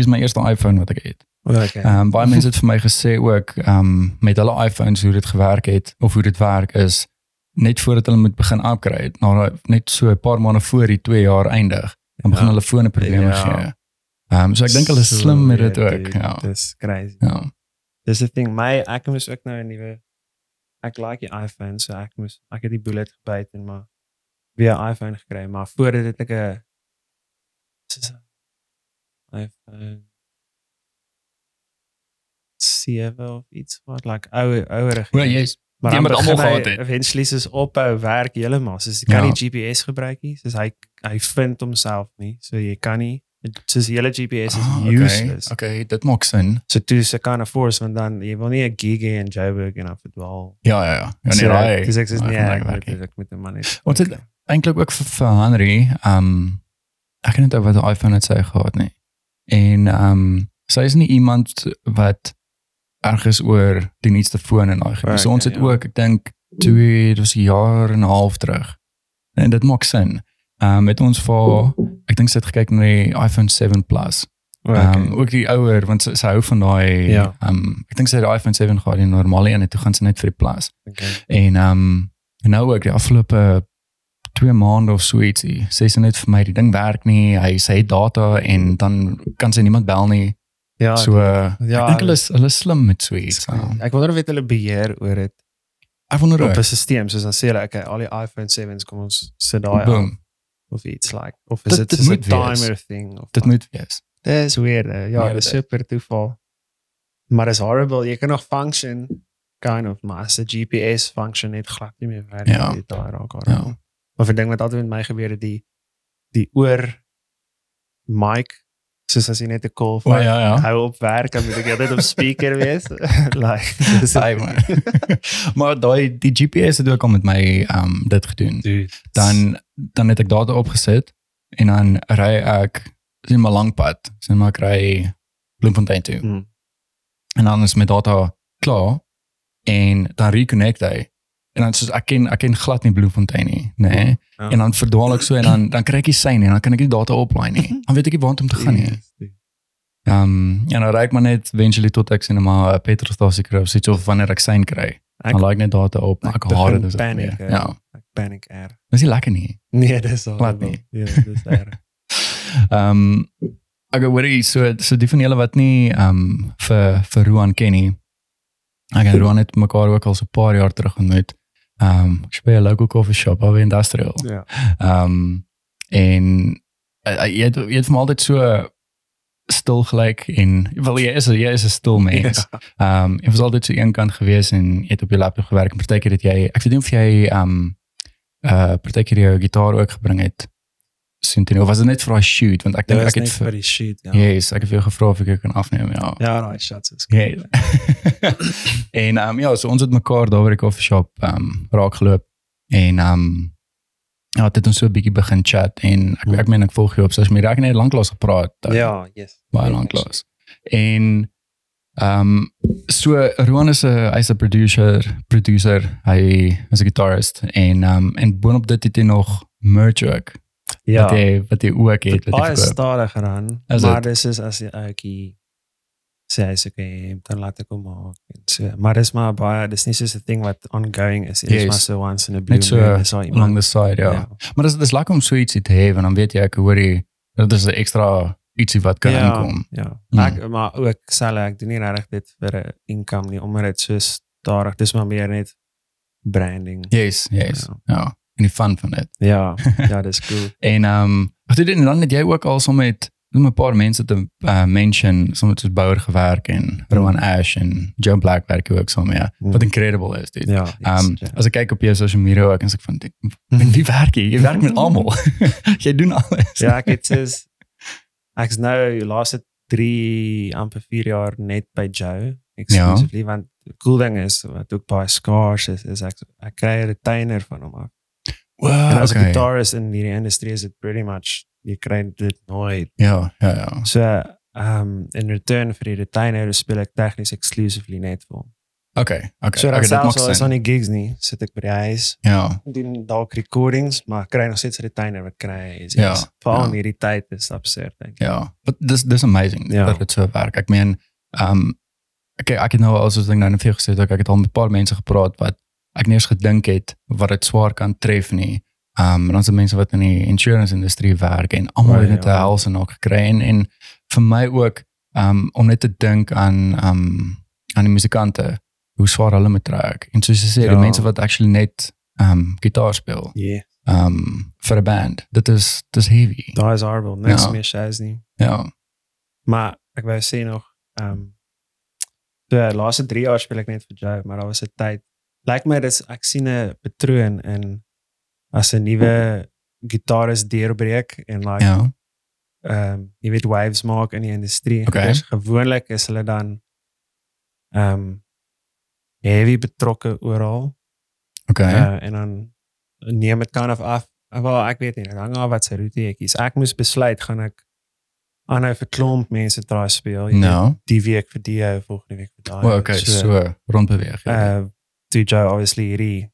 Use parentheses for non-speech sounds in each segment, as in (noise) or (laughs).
hierdie is my eerste iPhone wat ek het. Okay. Ehm um, baie mense het vir my gesê ook ehm um, met hulle iPhones hoe dit gewerk het of hoe dit werk is net voordat hulle moet begin upgrade, nou net so 'n paar maande voor die 2 jaar eindig, dan begin Ja. hulle fone probleme Ja. gee. Ehm um, so ek dink hulle is slim met dit weird, ook. dude. Ja. Dis crazy. Ja. Dis die ding, my ek moes ook nou 'n nuwe ek like die iPhone, so ek moes ek het die bullet gebyt en maar weer 'n iPhone gekry, maar voor dit het ek 'n iPhone 7 of iets wat like ouer ouer. Wel jy's maar die met almal hy gehad het. Eventually soos ophou werk heeltemal. Soos jy kan Ja. nie GPS gebruik nie. Soos hy hy vind homself nie. So jy kan nie soos die hele GPS is Ah, useless. Okay, okay, dit maak sin. So toe se kan 'n force want dan jy wil nie 'n gig in Joburg en af verdwaal. Ja, ja, ja. Ja, So, nee, daai. Dis ek sê nee, ek nie. ek moet 'n man hê. Wat het eintlik ook vir, vir Henry, ehm um, ek weet nie wat 'n iPhone het sy gehad nie. En ehm um, sy is nie iemand wat ergens oor die nuutste foon en daai gebied. So Okay, ons het ja. ook, ek dink twee, dit was 'n jaar en 'n half terug. En dit maak sin. Ehm um, met ons vir ek dink sy het gekyk na die iPhone 7 Plus. Ehm um, ook die ouer want sy, sy hou van daai Ja. ehm um, ek dink sy het die iPhone 7 gehad, die normale een en toe gaan sy net vir die Plus. Okay. En ehm um, nou ook die afgelope 2 maande of so ietsie. Sê sy net vir my die ding werk nie. Hy sê data en dan kan sy niemand bel nie. Ja. so ja, ek dink hulle is hulle is slim met so iets. dis- Uh, Ek wonder of dit hulle beheer oor dit ek wonder op 'n stelsel soos dan sê hulle okay, al die iPhone 7s kom ons sit daai Boom. aan of iets like of is Dit- dit dit 'n moet wees. timer thing of Dit like- moet wees. Dis weird. Uh, ja, Nee, dis dit- super toeval. Maar dis horrible. Jy kan nog function kind of maar as 'n GPS function net glad nie meer werk Ja. nie, daar raak Ja. Haar. Of 'n ding wat altyd met my gebeur het die die oor mic soos as jy net 'n call O vat. ja ja. Hou op werk dan moet ek altyd op speaker wees. (laughs) (laughs) like dis Ai, man. (laughs) maar daai die GPS het ook al met my um, dit gedoen. dude. Dan dan het ek data opgesit en dan ry ek sien maar lank pad. Sien maar ek ry Bloemfontein toe. Mm. en dan is my data klaar en dan reconnect hy en dan soos ek ken ek ken glad nie Bloemfontein nie nê nee. Ja. en dan verdwaal ek so en dan dan kry ek nie sein en dan kan ek nie data oplaai nie (laughs) dan weet ek nie waar om te gaan nie ehm um, ja dan ry ek maar net eventually tot ek sien maar 'n petrolstasie kry of so iets of wanneer ek sein kry Ek- dan laai ek net data op maar ek haat dit as panic. eh, ja Ek panic erg. dis nie lekker nie Nee, dis al. Glad nie. Ja, dis erg. (laughs) Ehm um, ek hoor so so die van julle wat nie ehm um, vir vir Roan ken nie. Ek en (laughs) Roan het mekaar ook al so 'n paar jaar terug ontmoet. Um, ek speel 'n local coffee shop by Industrial. Ja. Ehm um, en uh, jy het jy het my altyd so stil gelyk en wel jy is jy is 'n stil (laughs) mens. Ja. Ehm um, jy was altyd so eenkant gewees en jy het op jou laptop gewerk en partykeer het jy ek weet nie of jy ehm um, uh partykeer jou gitaar ook gebring het. Jy of was dit net vir daai shoot want ek Dit dink ek het vir vir die shoot, ja. Yes, ek het vir jou gevra of ek jou kan afneem, ja. Ja, daai shots is Ja. en ehm um, ja, so ons het mekaar daar by die coffee shop ehm um, raak geloop en ehm um, ja, het het ons so 'n bietjie begin chat en ek ek meen ek volg jou op sosiale media. Ek het net lanklaas gepraat. uh, Ja, yes. baie lanklaas. En ehm um, so Roan is 'n hy's 'n producer, producer, hy is 'n guitarist en ehm um, en boonop dit het hy nog merch ook Ja. wat hy wat hy ook het wat hy Baie verkoop. stadig gaan, Is maar dis is as jy ouetjie sê hy's okay, dan laat ek hom maak en so. Maar dis maar baie, dis nie soos 'n ding wat ongoing is. Dit is Yes. maar so once in a blue so moon, is daar along iemand. the side, ja. Ja. Maar dis dis lekker om so ietsie te hê want dan weet jy ek hoor jy dat is 'n ekstra ietsie wat kan ja, inkom. Ja. Mm. Ek maar ook selfe ek doen nie regtig dit vir 'n income nie, omdat dit so stadig, dis maar meer net branding. Yes, yes. Ja. Ja. En die fun van dit. Ja, ja, dis cool. (laughs) En ehm um, wat het en dan het jy ook al so met noem 'n paar mense te uh, mention, soms soos Bouwer gewerk en Rowan Ash en Joe Black werk jy ook so mee. Mm. Wat incredible is dit. Ja. Ehm um, ja. as ek kyk op jou social media ook en as ek van dink, met wie werk jy? Jy werk met (laughs) almal. (laughs) jy doen alles. ja, ek het soos ek's nou die laaste 3 amper 4 jaar net by Joe exclusively want die cool ding is wat ook baie scarce is is ek ek kry 'n retainer van hom af. Wow, en as okay. guitarist in die industrie is dit pretty much jy kry dit nooit. Ja, ja, ja. So ehm um, in return vir die retainer speel ek tegnies exclusively vir hom. Okay, okay. So okay selfs al is aan die gigs nie, sit ek by die huis, Ja. doen dalk recordings, maar kry nog steeds retainer wat kry is. Ja, Veral ja. in hierdie tyd is absurd dink ek. Ja, but dis dis amazing Ja. dat dit so werk. Ek meen, ehm um, ek ek het nou al soos ek nou vir jou gesê het, ek het al met 'n paar mense gepraat wat ek nie eens gedink het wat dit swaar kan tref nie. Um, en ons het mense wat in die insurance industrie werk en almal Oh, het 'n en ook gekry en, en vir my ook um, om net te dink aan um, aan die musikante hoe swaar hulle moet trek. En soos jy sê, Ja. die mense wat actually net um, gitaar speel Ja, ehm um, vir 'n band. Dit is dis heavy. daai is horrible. Niks Ja. meer nie. Ja. Maar ek wou sê nog ehm um, die laaste 3 jaar speel ek net vir Joe, maar daar was 'n tyd lyk my dis ek sien 'n patroon in as 'n nuwe gitaris deurbreek en like Ja. ehm um, jy weet waves maak in die industrie. Okay. Dus gewoonlik is hulle dan ehm um, heavy betrokke oral Okay. uh, en dan neem dit kind of af. Wel ek weet nie, dit hang af wat sy roete ek kies. Ek moes besluit gaan ek aanhou vir klomp mense try speel. Nou. Die week vir die volgende week vir daai. O, okay, so rondbeweeg. Ja. uh toe Joe obviously hierdie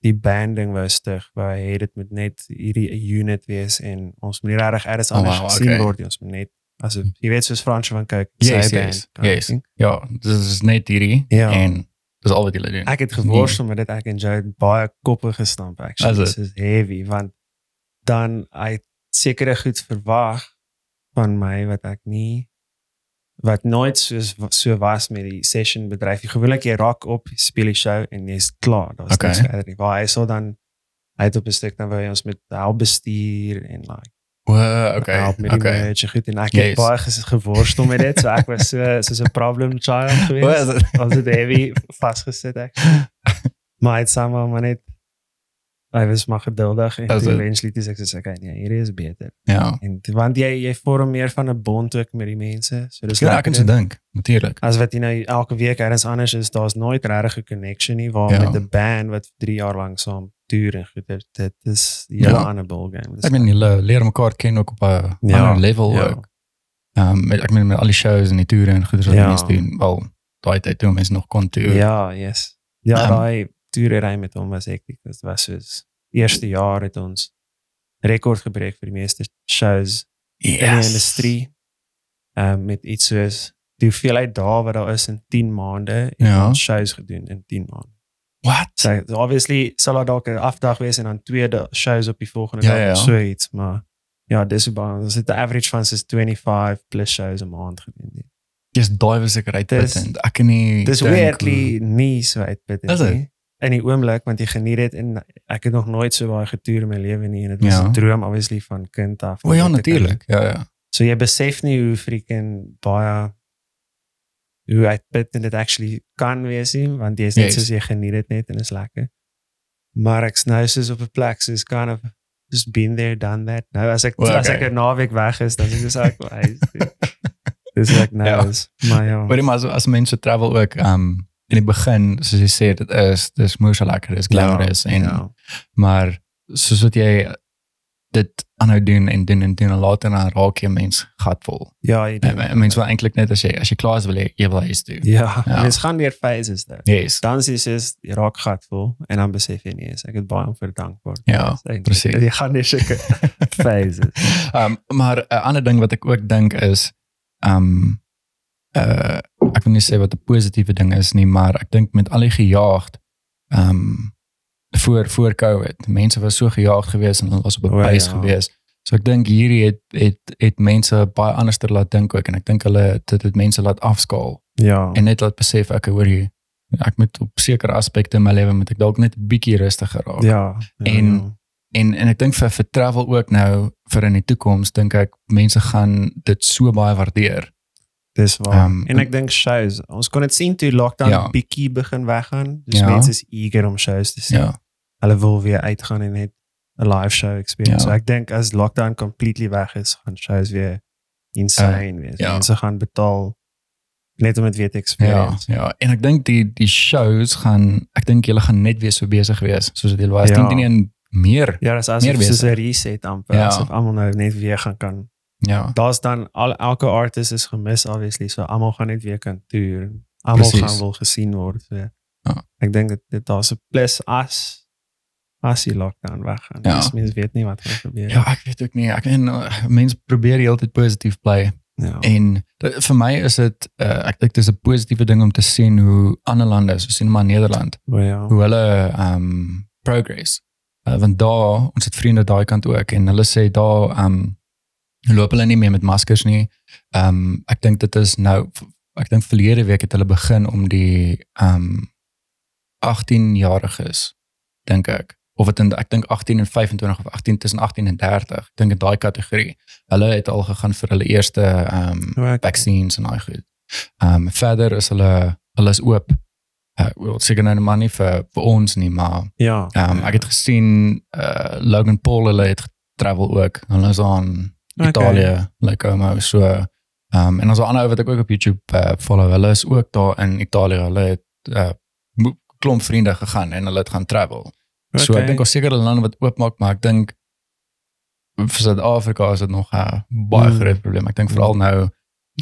die banding was stig waar hy dit met net hierdie unit wees en ons moet nie regtig eers Oh, anders wow, gesien okay. word nie. ons moet net as jy weet soos Fransje van kyk Yes, sy yes, of yes. thing. ja, dis is net hierdie Ja. en dis al wat julle doen. Ek het geworstel met dit ek en Joe baie koppe gestamp actually. Dit is heavy want dan hy sekere goed verwag van my wat ek nie wat nooit soos so was met die session bedryf. Gewoonlik jy raak op, speel die show en jy's klaar. Daar's Okay. niks verder nie. Waar hy sal dan hy het op 'n stuk dan wou hy ons met help bestuur en like O, okay. help met die okay. merch en goed en ek Yes. het baie ges- geworstel met dit. So ek was so soos 'n problem child (laughs) geweest dit? was dit heavy vasgesit ek. (laughs) maar het somehow maar net hy was maar geduldig en toe eventually sê ek soos okay nee, hierdie is beter. Ja. En want jy jy vorm meer van 'n bond ook met die mense. So dis Ja, ek kan lekkerder. dink, natuurlik. As wat jy nou elke week ergens anders is, daar's nooit regtig 'n connection nie waar Ja. met 'n band wat vir 3 jaar lank saam toer en goed dit is 'n hele Ja. ander ballgame. Dis Ek meen julle leer mekaar ken ook op 'n Ja, ander level ja. ook. Ehm um, ek meen met al die shows en die toere en goeders wat Ja. mense doen, wel daai tyd toe mense nog kon toer. Ja, yes. Ja, Um, daai toerery met hom was hektiek. Dit was soos eerste jaar het ons rekord gebreek vir die meeste shows in die industrie. Ehm met iets soos die hoeveelheid dae wat daar is in 10 maande en Ja. ons shows gedoen in 10 maande. What? So obviously sal daar dalk 'n afdag wees en dan twee shows op die volgende Ja, dag ja. of so iets, maar ja, dis hoe baie ons het 'n average van soos 25 plus shows 'n maand gedoen. Dis daai was ek uitputtend. Ek kan nie Dis weirdly nie so uitputtend nie. In die oomblik want jy geniet dit en ek het nog nooit so baie getoer in my lewe nie en dit was Ja. 'n droom obviously van kind af. O ja, natuurlik. Ja, ja. So jy besef nie hoe freaking baie hoe uitputtend dit actually kan wees nie, want jy is net Yes. soos jy geniet dit net en is lekker. Maar ek's nou soos op 'n plek soos kind of just been there done that. Nou as ek as okay. ek 'n naweek weg is, dan is dit so ek wys. (laughs) Dis ek nou Ja. is. Maar ja. Maar maar as, as mense travel ook um, in die begin soos jy sê dit is dis moeë so lekker dis glamorous en ja. maar soos wat jy dit aanhou doen en doen en doen en later dan raak jy mens gatvol. Ja, jy doen. En mense wil eintlik net as jy as jy klaar is wil jy jy wil huis toe. Ja, Ja. mens gaan deur phases daar. Yes. Dan is dit jy raak gatvol en dan besef jy nie eens ek het baie om vir dankbaar. Ja, precies. Jy gaan deur sulke (laughs) phases. Ehm maar 'n ander ding wat ek ook dink is ehm uh ek wil nie sê wat 'n positiewe ding is nie, maar ek dink met al die gejaagd ehm voor voor Covid, mense was so gejaagd geweest en hulle was op 'n O, pys ja. geweest. So ek dink hierdie het het het mense baie anders ter laat dink ook en ek dink hulle dit het mense laat afskaal Ja. en net laat besef ek hoor jy ek moet op sekere aspekte in my lewe moet ek dalk net 'n bietjie rustiger raak. ja. ja, En- ja. En en ek dink vir vir travel ook nou vir in die toekoms dink ek mense gaan dit so baie waardeer. Dis waar. Um, en ek dink shows, ons kon dit sien toe lockdown Ja. bietjie begin weggaan. Dus Ja. mense is eager om shows te sien. Ja. Hulle wil weer uitgaan en net 'n live show experience. Ja. So ek dink as lockdown completely weg is, gaan shows weer insane wees. ja. Mense gaan betaal net om dit weer te Ja, experience. ja. En ek dink die die shows gaan ek dink julle gaan net weer so besig wees soos julle was. Ja. Ja. Dink nie meer. Ja, dis Meer asof besig. soos 'n reset amper, Ja. asof almal nou net weer gaan kan. Ja. Daar's dan al elke artist is gemis obviously, so almal gaan net weer kan toer. almal gaan wil gesien word. So. Ja. Ek dink dit dit daar's 'n plus as as die lockdown weggaan. Ja. Dus mense weet nie wat gaan gebeur. Ja, ek weet ook nie. Ek en uh, mense probeer die hele tyd positief bly. ja. En vir my is dit uh, ek dink dis 'n positiewe ding om te sien hoe ander lande, soos in maar Nederland, O, ja. hoe hulle um progress. Uh, want daar ons het vriende daai kant ook en hulle sê daar um loop hulle nie meer met maskers nie. Um ek dink dit is nou ek dink verlede week het hulle begin om die um 18-jariges dink ek of dit in ek dink 18 en 25 of 18 tussen 18 en 30. Ek dink in daai kategorie. Hulle het al gegaan vir hulle eerste um O, ek- vaccines en daai goed. Um verder is hulle hulle is oop. Uh, wel seker nou maar nie vir vir ons nie, maar Ja. um ja. ek het gesien uh Logan Paul hulle het getravel ook. Hulle is aan Italië, like Como so um en ons ander ou wat ek ook op YouTube uh, follow, hulle is ook daar in Italië. Hulle het uh klomp vriende gegaan en hulle het gaan travel. So Okay. ek dink ons seker hulle lande wat oopmaak, maar ek dink vir Suid-Afrika is dit nog 'n baie Mm. groot probleem. Ek dink veral nou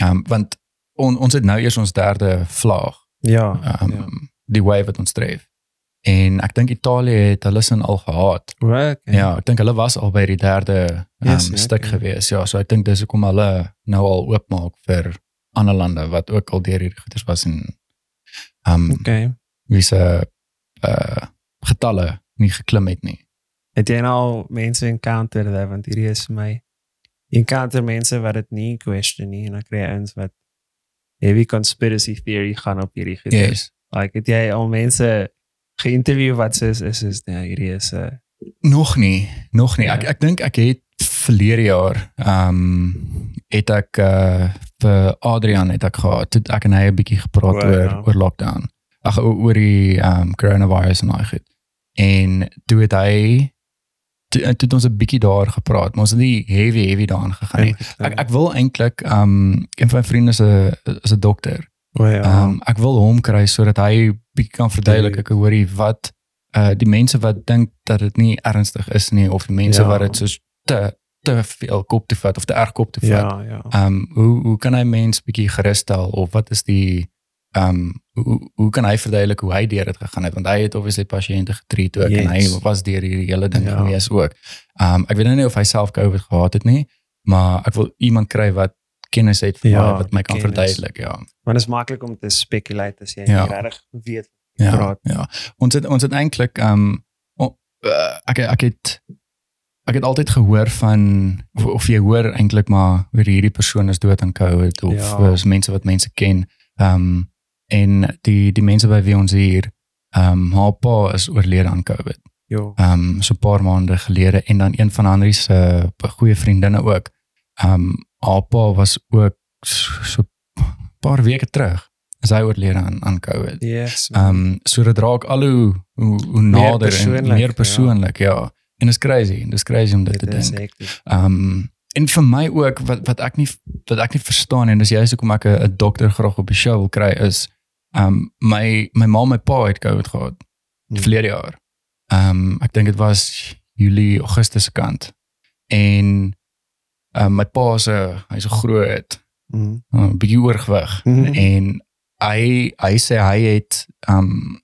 um want on, ons het nou eers ons derde vlaag Ja. um, ja. die wave wat ons tref. En ek dink Italië het hulle sin al gehad. O, okay. Ja, ek dink hulle was al by die derde um, Yes, ja, stuk okay. gewees. Ja, so ek dink dis hoekom hulle nou al oopmaak vir ander lande wat ook al deur hierdie goeders was en um Okay. wie se uh getalle nie geklim het nie. Het jy nou mense encounter daar want hierdie is my jy encounter mense wat dit nie question nie en dan kry jy eens wat heavy conspiracy theory gaan op hierdie goed. Yes. Like het jy al mense geïnterview wat sê is is is ja, hierdie is 'n uh, Nog nie, nog nie. Ja. Ek ek dink ek het verlede jaar ehm um, het ek uh vir Adrian het ek gehad. Toe ek en hy 'n bietjie gepraat O, oor ja. oor lockdown. Ag oor die ehm um, coronavirus en daai goed. En toe het hy toe, toe het ons 'n bietjie daar gepraat, maar ons het nie heavy heavy daaraan gegaan nie. Ek ek wil eintlik ehm um, een van my vriende 'n is 'n dokter. o ja. Ehm um, ek wil hom kry sodat hy bietjie kan verduidelik ek hoorie wat uh die mense wat dink dat dit nie ernstig is nie of die mense Ja. wat dit soos te te veel kop toe vat of te erg kop toe vat. ja, ja. Ehm um, hoe hoe kan hy mens bietjie gerusstel of wat is die ehm um, hoe hoe kan hy verduidelik hoe hy deur dit gegaan het want hy het obviously pasiënte getreat ook en hy Yes. was deur hierdie hele ding Ja. gewees ook. Ehm um, ek weet nou nie of hy self COVID gehad het nie, maar ek wil iemand kry wat kennis het vir Ja, my wat my kan kennis. verduidelik, ja. Want dit is maklik om te speculate as jy Ja. regtig weet Ja, praat. ja. Ons het ons het eintlik ehm um, uh, ek ek het ek het altyd gehoor van of, of jy hoor eintlik maar oor hierdie persoon is dood aan COVID of Ja. ja. is mense wat mense ken. Ehm um, en die die mense by wie ons hier ehm um, haar pa is oorlede aan COVID. Jo. Ehm um, so 'n paar maande gelede en dan een van Henry se goeie vriendinne ook. Ehm um, haar pa was ook so 'n paar weke terug is hy oorlede aan aan COVID. Yes. Ehm um, so dit raak al hoe hoe, hoe nader en persoonlik, meer ja. persoonlik, ja. ja. En is crazy, dit is crazy om dit, dit te dink. Ehm um, en vir my ook wat wat ek nie wat ek nie verstaan en dis juist hoekom ek 'n dokter graag op die show wil kry is ehm um, my my ma en my pa het COVID gehad Hmm. verlede jaar. Ehm um, ek dink dit was Julie Augustus se kant. En ehm um, my pa se hy's 'n groot Mhm. 'n bietjie oorgewig Mhm. en hy hy sê hy het um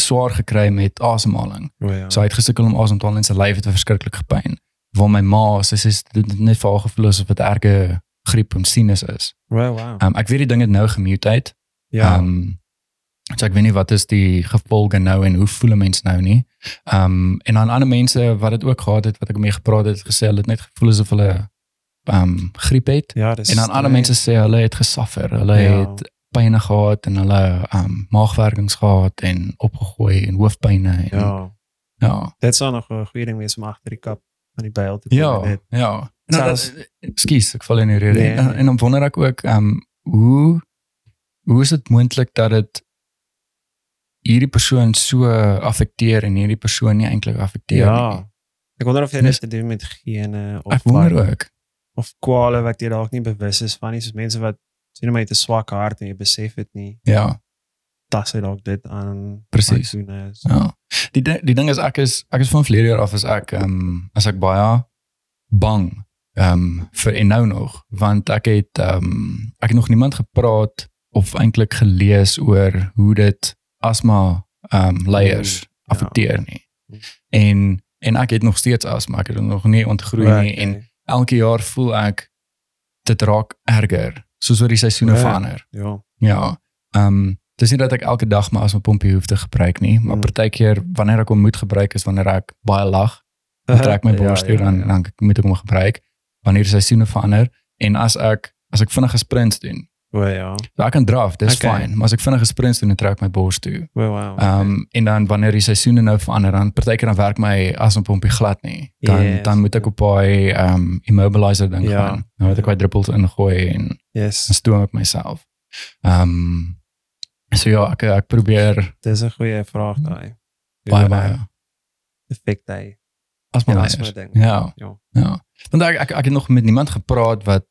swaar gekry met asemhaling. O ja. So hy het gesukkel om asem te haal en sy lyf het verskriklik gepyn. Waar my ma sy sê dit het net vir haar gevoel asof dit erge griep en sinus is. O wow. Um ek weet die ding het nou gemutate. ja. Um so ek weet nie wat is die gevolge nou en hoe voel 'n mens nou nie. Um en dan ander mense wat dit ook gehad het wat ek mee gepraat het, het gesê hulle het net gevoel asof hulle um griep het. ja, dis En dan ander mense sê hulle het gesuffer. Hulle Ja. het pyne gehad en hulle um maagwerkings gehad en opgegooi en hoofpyne en ja. ja. Dit sou nog 'n goeie ding wees om agter die kap van die byl te kom. Ja, dit. ja. Nou, ekskuus, ek val in die rede. Nee, en, nee. en dan wonder ek ook um hoe hoe is dit moontlik dat dit hierdie persoon so affekteer en hierdie persoon nie eintlik affekteer Ja. nie. Ek wonder of dit iets te doen met gene of Ek wonder ook. Of kwale wat jy dalk nie bewus is van nie, soos mense wat sien maar jy het 'n swak hart en jy besef dit nie. Ja. Tas hy dalk dit aan Presies. who knows. Ja. Die di- die ding is ek is ek is van verlede jaar af as ek ehm um, as ek baie bang ehm um, vir en nou nog want ek het ehm um, ek het nog niemand gepraat of eintlik gelees oor hoe dit asma ehm um, leiers Mm, ja. affekteer nie. Mm. En en ek het nog steeds asma, ek het nog nie ontgroei nie en Okay. Elke jaar voel ek dit raak erger soos wat die seisoene Ja. verander. Ja. Ja. Ehm um, dis nie dat ek elke dag my asma pompie hoef te gebruik nie, maar Mm. partykeer wanneer ek hom moet gebruik is wanneer ek baie lag (laughs) dan trek my Ja, bors toe ja, dan ja. dan moet ek hom gebruik wanneer die seisoene verander en as ek as ek vinnige sprints doen. O ja. So ek kan draf, dis Okay. fyn, maar as ek vinnige sprints doen, dan trek my bors toe. O wow. Ehm um, en dan wanneer die seisoene nou verander, dan partykeer dan werk my asmapompie glad nie. Dan Yes, dan moet ek op daai ehm um, immobilizer ding Ja. gaan. Nou moet ek baie druppels ingooi en yes. stoom ek myself. Ehm um, so ja, ek ek probeer Dis 'n goeie vraag daai. Baie baie effek hy. asma Ja, ding. Ja. Ja. Ja. Want ek ek ek het nog met niemand gepraat wat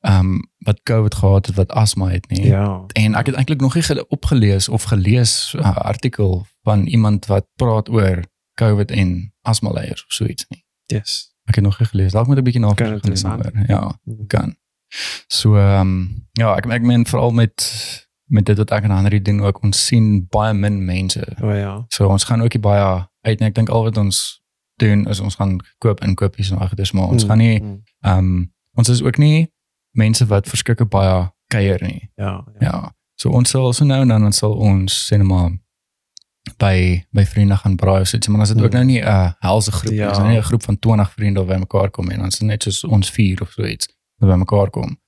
um, wat COVID gehad het wat asma het nie. Ja. En ek het eintlik nog nie gele- opgelees of gelees 'n uh, artikel van iemand wat praat oor COVID en asma leiers of so iets nie. Yes. Ek het nog nie gelees. Dalk moet ek 'n bietjie Kan navraag doen. Ja, kan. So ehm um, ja, ek ek meen veral met met dit wat ek en Henry doen ook ons sien baie min mense. O ja. So ons gaan ook nie baie uit nie. Ek dink al wat ons doen is ons gaan koop inkopies en agter dis maar ons Mm, gaan nie mm. ehm um, ons is ook nie mense wat verskriklik baie kuier nie. Ja. Ja. So ons sal so nou en dan dan sal ons sê net maar by by vriende gaan braai of so iets, maar is dit ook Mm. nou nie 'n helse groep. Ja. Dis nou nie 'n groep van 20 vriende wat bymekaar kom en dan is dit net soos ons vier of so iets wat bymekaar kom.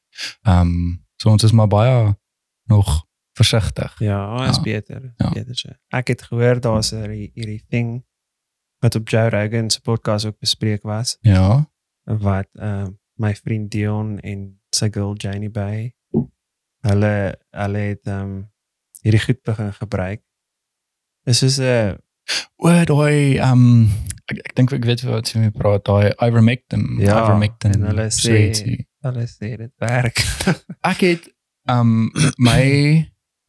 Ehm um, so ons is maar baie nog versigtig. Ja, is Ja. beter. Ja. Beter so. Ek het gehoor daar's hierdie hierdie ding wat op Joe Rogan se podcast ook bespreek was Ja. wat ehm my vriend Dion en sy girl Janie by hulle hulle het ehm hierdie goed begin gebruik. Dis soos 'n O, daai ehm um, ek, ek dink ek weet wat jy mee praat, daai ivermectin, Ja, ivermectin. en hulle sê- ietsie. hulle sê dit werk. (laughs) ek het um my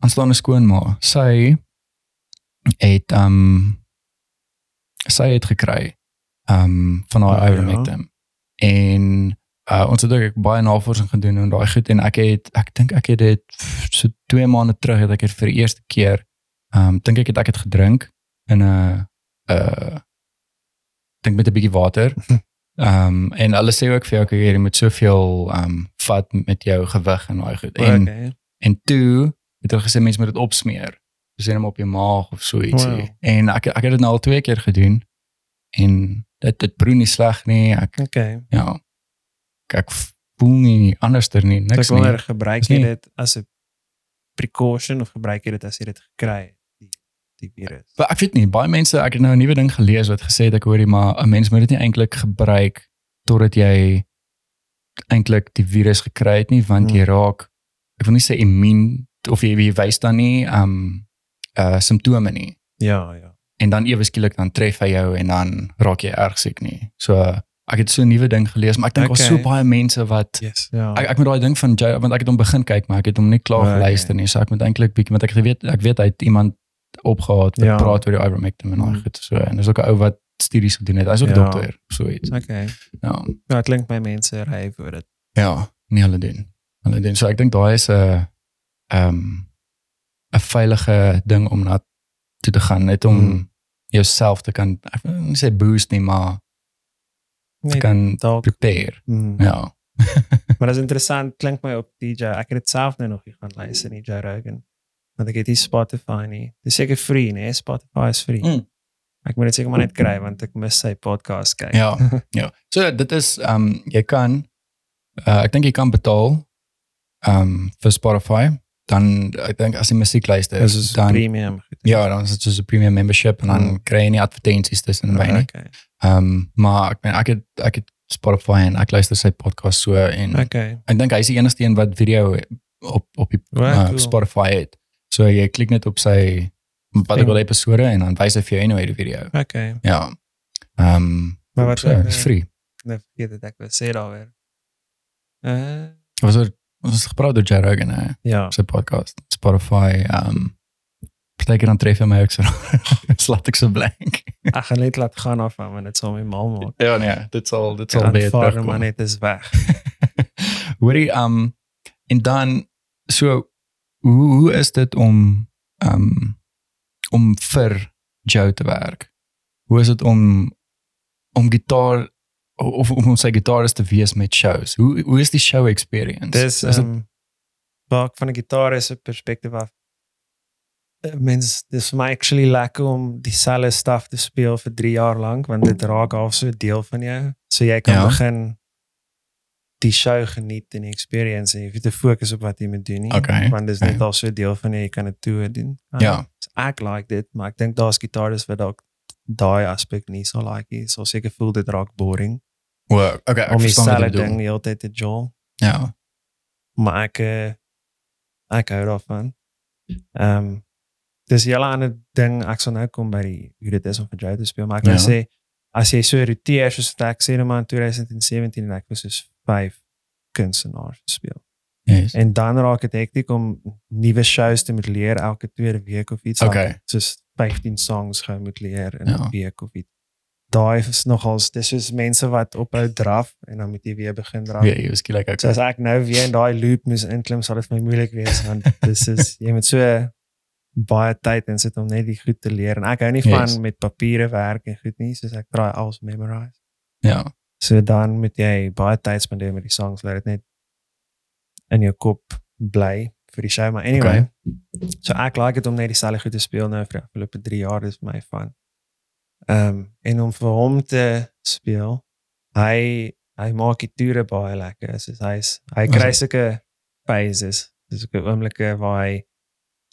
aanstaande skoonma, sy het um sy het gekry um van haar Oh, ja. ivermectin. En uh ons het ook baie navorsing gedoen en daai goed en ek het ek dink ek het dit so 2 maande terug het ek dit vir die eerste keer um dink ek het ek het gedrink in 'n uh dink met 'n bietjie water. (laughs) Um en hulle sê ook vir jou okay, jy moet soveel um vat met jou gewig en daai goed. En okay. en toe het hulle gesê mense moet dit opsmeer. Dus net op jou maag of so ietsie. Wow. En ek ek het dit nou al twee keer gedoen en dit dit broei nie sleg nie. Ek Okay. ja. Ek, ek voel nie anderster nie, So ek niks nie. wonder gebruik Is jy nie- dit as 'n precaution of gebruik jy dit as jy dit gekry het die die virus? Maar ek weet nie, baie mense, ek het nou 'n nuwe ding gelees wat gesê het ek hoorie maar 'n mens moet dit nie eintlik gebruik totdat jy eintlik die virus gekry het nie want Hmm. jy raak ek wil nie sê immuun of jy, jy wys dan nie um uh simptome nie. Ja, ja. en dan ewe skielik dan tref hy jou en dan raak jy erg siek nie. So ek het so 'n nuwe ding gelees, maar ek dink daar's so Okay. baie mense wat Yes. Ja. ek ek moet daai ding van Jay want ek het hom begin kyk, maar ek het hom nie klaar Okay. geluister nie. So ek moet eintlik bietjie want ek weet ek weet hy het iemand opgehaat wat Ja. praat oor die ivermectin en daai Mm. goed so en dis ook 'n ou wat studies gedoen het. Hy's ook Ja. dokter, so iets. okay. Ja. Ja, dit klink my mense ry vir dit. Ja, nie hulle doen. Hulle doen. So ek dink daai is 'n ehm 'n veilige ding om na toe te gaan net om Mm. jouself te kan ek wil nie sê boost nie, maar te kan dalk. prepare. Mm. Ja. (laughs) Maar dit is interessant, klink my op DJ. Ek het dit self nou nog nie gaan luister nie, Joe Rogan. Want ek het nie Spotify nie. Dis seker free, nee, Spotify is free. Mm. Ek moet dit seker maar net kry want ek mis sy podcast kyk. Ja. (laughs) Ja. So dit is ehm um, jy kan uh, ek dink jy kan betaal ehm um, vir Spotify. Dan ek dink as jy musiek luister, Dis is dan premium. ja, dan is dit soos 'n premium membership en dan Mm. kry jy nie advertensies tussenby nie. Okay. Ehm um, maar ek meen ek het ek het Spotify en ek luister sy podcast so en Okay. ek dink hy is die enigste een wat video op op die Wow, uh, cool. Spotify het. So jy klik net op sy Ding. wil episode en dan wys hy vir jou anyway die video. Okay. Ja. Ehm um, Maar wat so, is eh, free. Nee, vergeet dit ek wil sê daaroor. Uh Was er was het gepraat door Joe Rogan hè, ja. sy podcast. Spotify ehm um, partykeer dan tref hy my ook so. (laughs) Slaat ek so blank. Ek gaan net laat gaan af want dit sal my mal maak. ja nee, dit sal dit sal weer aanvaar hom terugkom. maar net is weg. (laughs) Hoorie, um en dan so hoe hoe is dit om um om vir Joe te werk? Hoe is dit om om gitaar of om sy gitarist te wees met shows? Hoe hoe is die show experience? Dis is dit um waar van 'n gitaar se perspektief af. eh, Mens dis vir my actually lekker om dieselfde stuff te speel vir 3 jaar lank want dit raak al so deel van jou. So jy kan Ja. begin die show geniet en die experience en jy hoef te fokus op wat jy moet doen nie. Okay, Want dis net okay. al so deel van jou, jy kan dit toe doen. Ah, Ja. so ek like dit, maar ek dink daar's gitarists wat dalk daai aspek nie so like nie. So seker voel dit raak boring Wow, okay, ek om verstaan wat jy dieselfde ding bedoel. die hele tyd te jol. Ja. maar ek eh, ek hou daarvan. Ehm um, dis 'n hele ander ding ek sal nou kom by die hoe dit is om vir Joe te speel, maar ek wil Ja. sê as jy so roteer soos wat ek sê net maar in 2017 en ek was soos 5 kunstenaars speel. Yes. En dan raak dit hektiek om nuwe shows te moet leer elke tweede week of iets. Okay. Like, soos 15 songs gou moet leer in 'n Ja. week of iets. Daai is nogals dis soos mense wat ophou draf en dan moet jy weer begin draf. Ja, jy skielik So okay. as ek nou weer in daai loop moes inklim, sal dit vir my moeilik wees want (laughs) dis is jy moet so baie tyd in sit om net die goed te leer en ek hou nie van Yes. met papiere werk en goed nie, soos ek draai alles memorize. Ja. So dan moet jy baie tyd spandeer met die songs, laat dit net in jou kop bly vir die show maar anyway. So ek like dit om net dieselfde goed te speel nou vir die afgelope 3 jaar, dis my van. Ehm um, en om vir hom te speel, hy hy maak die toere baie lekker. Soos hy's hy kry sulke phases, dis ook oomblikke waar hy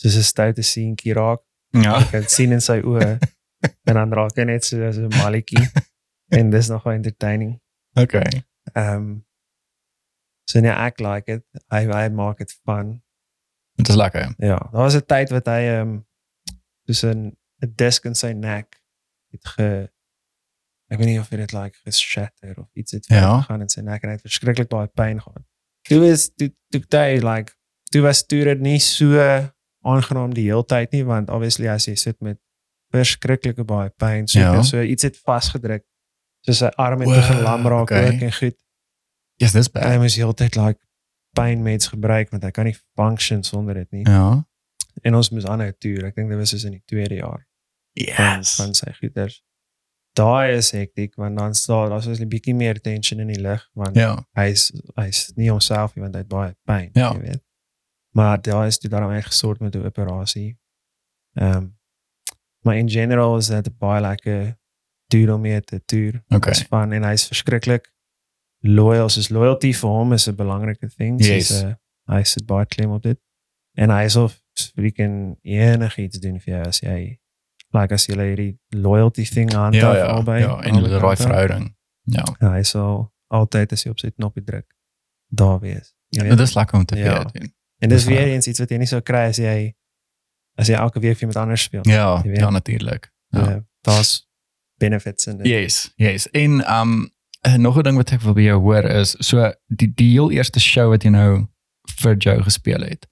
soos 'n stoute seentjie raak. Ja. Kan sien in sy oë (laughs) en dan raak hy net so as 'n malletjie. (laughs) en dis nogal entertaining. Okay. Ehm um, so nee, ek like it. Hy hy maak dit fun. Dit is lekker. Ja, daar was 'n tyd wat hy ehm um, soos 'n 'n disk in sy nek het ge ek weet nie of dit like geshatter of iets het Ja. gaan in sy nek en hy het verskriklik baie pyn gehad. Toe is toe toe hy like toe was toe dit nie so aangenaam die hele tyd nie want obviously as jy sit met verskriklike baie pyn so, Ja. so iets het vasgedruk. So sy arm het Wow, begin lam raak okay. ook en goed. Yes, dis En hy moes die hele tyd like pynmeds gebruik want hy kan nie function sonder dit nie. Ja. En ons moes aanhou toer. Ek dink dit was soos in die tweede jaar Yes. van sy goeders. Daai is hektiek want dan staan daar's so 'n bietjie meer tension in die lig want Ja. hy's hy's nie homself nie want hy het baie pyn, Ja. jy weet. Maar daar is dit daarom uitgesort met 'n operasie. Ehm um, maar in general is dit baie lekker duur om mee te toer. Okay. Dis fun en hy's verskriklik loyal. Soos loyalty vir hom is 'n belangrike ding. Yes. Soos, uh, hy sit baie klem op dit. En hy is of freaking enigiets doen vir jou as jy like as jy hierdie loyalty thing aan Ja, ja. albei. Ja, en die raai kante. verhouding. Ja. Ja, hy sal altyd as jy op sy knoppie druk daar wees. Jy Ja, weet? dit is lekker om te Ja. weet. doen. en dis weer eens iets wat jy nie sou kry as jy as jy elke week vir iemand anders speel. Ja, ja natuurlik. Ja. Uh, Daar's benefits in dit. Yes, yes. En um eh, nog 'n ding wat ek wil by jou hoor is so die die heel eerste show wat jy nou vir Joe gespeel het.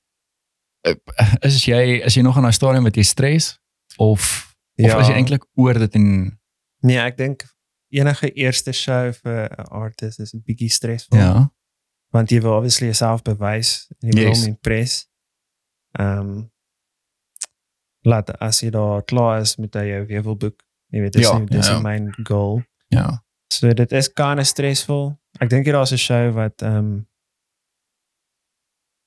eh, Is jy is jy nog in daai stadium wat jy stres of of Ja. is jy eintlik oor dit en Nee, ek dink enige eerste show vir 'n artist is 'n bietjie stresvol. ja. want jy wil obviously jouself bewys en jy wil Yes. hom impress. Ehm um, laat as jy daar klaar is met hy jou wil boek. Jy weet dis Ja, nie dis ja, ja, my goal. Ja. So dit is kind of stressvol. Ek dink daar's 'n show wat ehm um,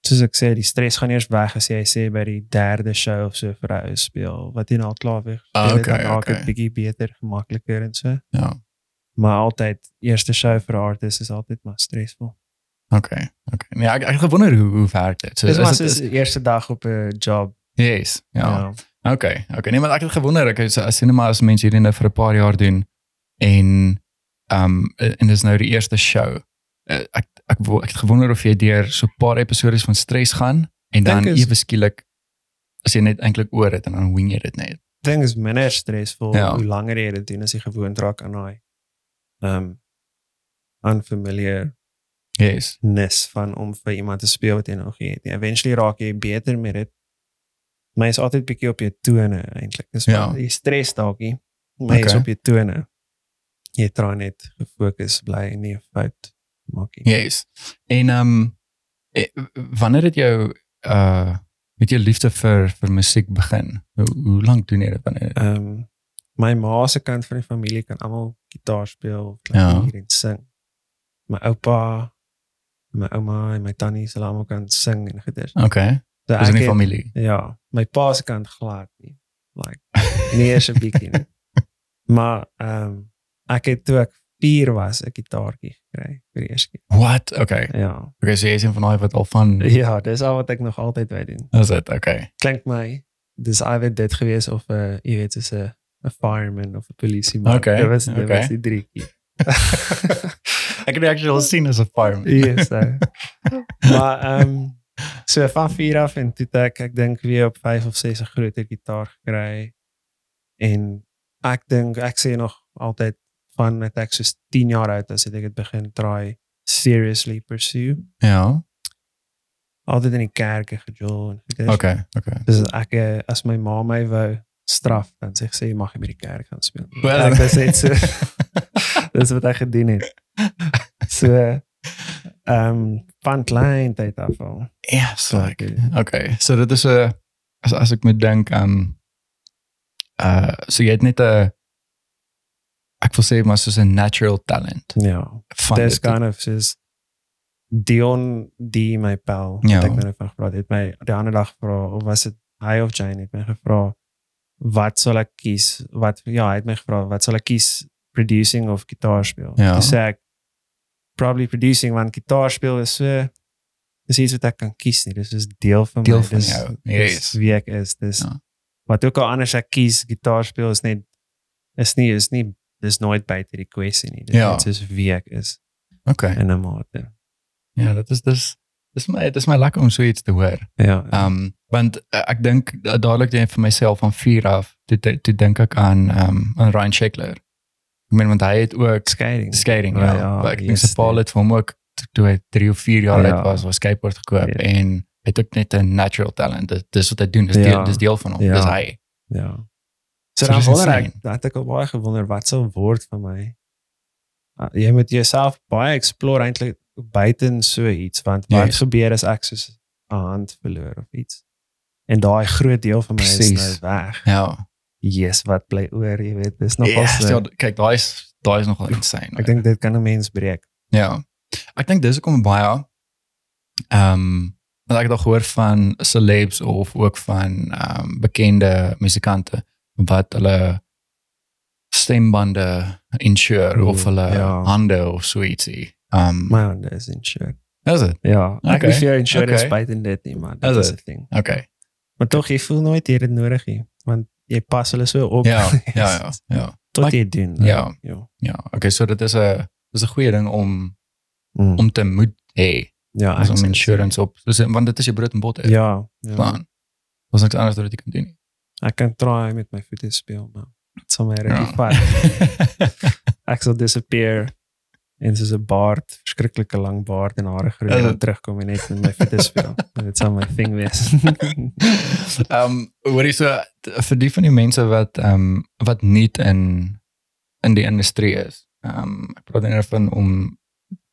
soos ek sê die stres gaan eers weg as jy sê by die derde show of so vir 'n ou speel wat jy nou al klaar weer Ah, gespeel het, okay, dan raak dit okay. bietjie beter, gemakliker en so. Ja. Maar altyd eerste show vir 'n artist is altyd maar stresvol. Okay. Okay. Nee, ek ek gewonder hoe hoe werk dit. So Dis is maar soos die eerste dag op 'n job. Yes. Ja. Ja. Okay, okay. Nee, maar ek het gewonder, ek is as sinema as mense hierdie nou vir 'n paar jaar doen en ehm um, en dis nou die eerste show. Uh, ek ek ek het gewonder of jy deur so 'n paar episode van stres gaan en dan Dink ewe skielik as jy net eintlik oor dit en dan wing jy dit net. ding is minder stresvol Ja. hoe langer jy dit doen as jy gewoond raak aan daai um unfamiliarness Yes. van om vir iemand te speel wat jy nog nie het. nie. Eventually raak jy beter met dit. Maar is altyd bietjie op jou tone eintlik. Dis Ja. maar jy stres dalk nie. Maar jy is Okay. op jou tone. Jy try net gefokus bly en nie 'n fout maak nie. Yes. En ehm um, wanneer het jou uh met jou liefde vir vir musiek begin? Hoe, hoe lank doen jy dit wanneer? Ehm my ma se kant van die familie kan almal gitaar speel, Ja. klavier en sing. My oupa, my ouma en my tannie hulle almal kan sing en goeders. Okay. So Dis in die familie. Ja, my pa se kant glad nie. Like nie eens 'n bietjie nie. (laughs) Maar ehm ek het toe ek 4 was 'n gitaartjie gekry vir die eerste keer. What? Okay. Ja. Okay, so jy is een van daai wat al van Ja, dis al wat ek nog altyd wou doen. Is dit? Okay. Klink my dis either dit gewees of 'n uh, jy weet soos 'n 'n fireman of 'n polisieman. Okay, Dit was dit okay. was die driekie. (laughs) Ek het actually (laughs) al sien as 'n fireman. yes. So. (laughs) maar ehm so van 4 af en toe ek ek dink weer op 5 of 6 'n groter gitaar gekry. En ek dink ek sê nog altyd van dat ek soos 10 jaar oud was het ek dit begin try seriously pursue. Ja. Altyd in die kerke gejol en goeders. Okay, okay. Dus ek eh, as my ma my wou straf dan sê sy jy mag nie by die kerk gaan speel. nie. Wel- ek sê so. Dis wat ek gedoen het. (laughs) So ehm um, van klein tyd af al. Yes, So ek- Okay. So dit is 'n as as ek moet dink um uh so jy het net 'n ek wil sê maar soos 'n natural talent Ja. Dis dit. kind of soos Dion die my pel Ja. wat ek nou net van gepraat het my die ander dag vra of was dit hy of Jane het my gevra wat sal ek kies wat ja hy het my gevra wat sal ek kies producing of gitaar speel Ja. Toe sê ek probably producing want gitaar speel is so dis iets wat ek kan kies nie dis is deel van Deel my van dis, jou. dis Yes. wie ek is dis Ja. wat ook al anders ek kies gitaar speel is net is nie is nie dis nooit buite die kwessie nie dis Ja. net soos wie ek is Okay. in 'n mate. Ja, dit is dis dis my dis my lekker om so iets te hoor. Ja. Um want uh, ek dink uh, dadelik net vir myself van 4 af toe toe toe dink ek aan um aan Ryan Sheckler. Ek meen want hy het ook skating. skating Ja, ja. ja, ek dink sy pa nee. het vir hom ook toe hy 3 of 4 jaar Ja. oud was, was skateboard gekoop Ja. en hy het ook net 'n natural talent. Dit dis wat hy doen. Dis Ja. deel dis deel van hom. Ja. Dis hy. Ja. So So dan wonder ek, het ek al baie gewonder wat sal word van my. Uh, jy moet jouself baie explore eintlik buiten so iets want wat Yes. gebeur as ek soos 'n hand verloor of iets. En daai groot deel van my is Precies. nou weg. Ja. Yes, wat bly oor, jy weet, dis nog yes, ja, kyk, daai is daai is nogal insane. ek dink dit kan 'n mens breek. Ja. Ek dink dis hoekom baie ehm um, ek het al gehoor van celebs of ook van ehm um, bekende musikante wat hulle stembande insure Oeh, of hulle ja. hande of so ietsie. Um, My hande is insured. is dit? Ja, ek Okay, okay. fear insurance okay. buiten dit nie, maar Is dit is? 'n ding. Okay. Maar tog jy voel nooit jy het nodig nie, want jy pas hulle so op. Ja, (laughs) ja, ja, ja. Tot Maar- jy doen. Ja. Ja. Ja, okay, so dit is 'n dis 'n goeie ding om Mm. om te moet hê ja, ek om insurance op. Dus, want dit is je brood en botter. Ja, ja. Plan. Was niks anders wat jy kan doen nie. Ek kan try met my voete speel, maar dit sal my regtig Ja. vat. (laughs) Ek sal disappear en soos 'n baard, verskriklike lang baard en hare groei en het- terugkom en net met my voete speel. En dit sal my thing wees. (laughs) Ehm hoor jy so vir die van die mense wat ehm um, wat nie in in die industrie is. Ehm um, ek praat nie van om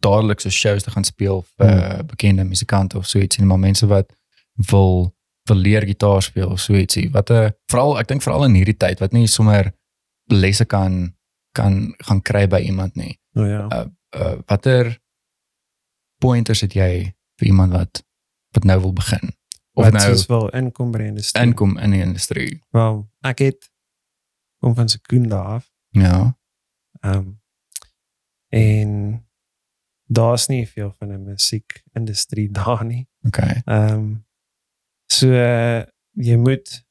dadelik so shows te gaan speel vir Hmm. bekende musikante of so ietsie, nie, maar mense wat wil wil leer gitaar speel of so ietsie. Wat 'n veral ek dink veral in hierdie tyd wat nie sommer lesse kan kan gaan kry by iemand nie. oh ja. uh, watter pointers het jy vir iemand wat wat nou wil begin of Wat nou soos wel inkom by die industrie. inkom in die industrie? Wel, ek het kom van Sekunda af. Ja. Ehm um, en daar's nie veel van 'n musiekindustrie (laughs) daar nie. Okay. Ehm um, so uh, jy moet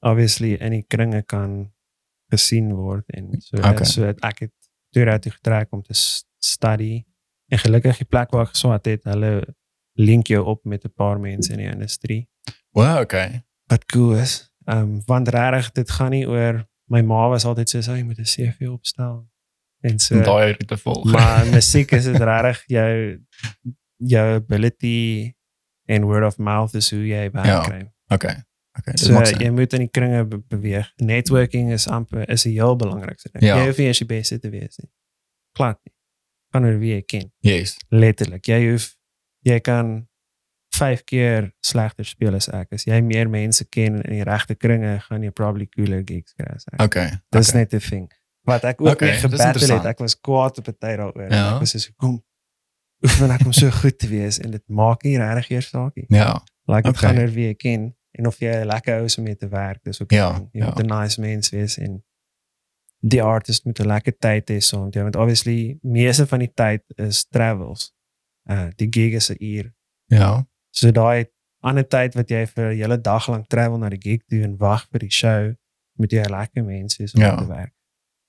obviously in die kringe kan gesien word en so Okay. okay. so het ek het deur uit getrek om te study en gelukkig die plek waar ek geswat het, hulle link jou op met 'n paar mense in die industrie Wow, okay. wat cool is. Ehm um, want regtig dit gaan nie oor my ma was altyd so, "Jy moet 'n CV opstel." En so daai rit te volg. maar musiek is dit regtig jou jou ability en word of mouth is hoe jy werk Ja, kry. okay. Okay. Dit So maak sin. jy moet in die kringe be beweeg. Networking is amper is 'n heel belangrikste ding. Ja. Jy hoef nie eens die beste te wees nie. Glad nie. Gaan oor wie jy ken. Yes. Letterlik. Jy hoef jy kan 5 keer slegter speel as ek. As jy meer mense ken in die regte kringe, gaan jy probably cooler gigs kry as ek. Okay. Dis okay. net 'n ding. Wat ek ook Okay, okay, mee dis gebattle het, interessant. ek was kwaad op 'n tyd daaroor. Ja. Ja. Ek was so kom oefen ek om so goed te wees en dit maak nie regtig eers saak nie. Ja. Like dit Okay. gaan oor wie jy ken en of jy 'n lekker ou is om mee te werk. Dis ook Ja. Jy ja. moet 'n nice mens wees en die artist moet 'n lekker tyd hê saam met jou want obviously meeste van die tyd is travels. Uh die gig is 'n uur. Ja. So daai ander tyd wat jy vir 'n hele dag lank travel na die gig toe en wag vir die show, moet jy 'n lekker mens wees om Ja. te werk.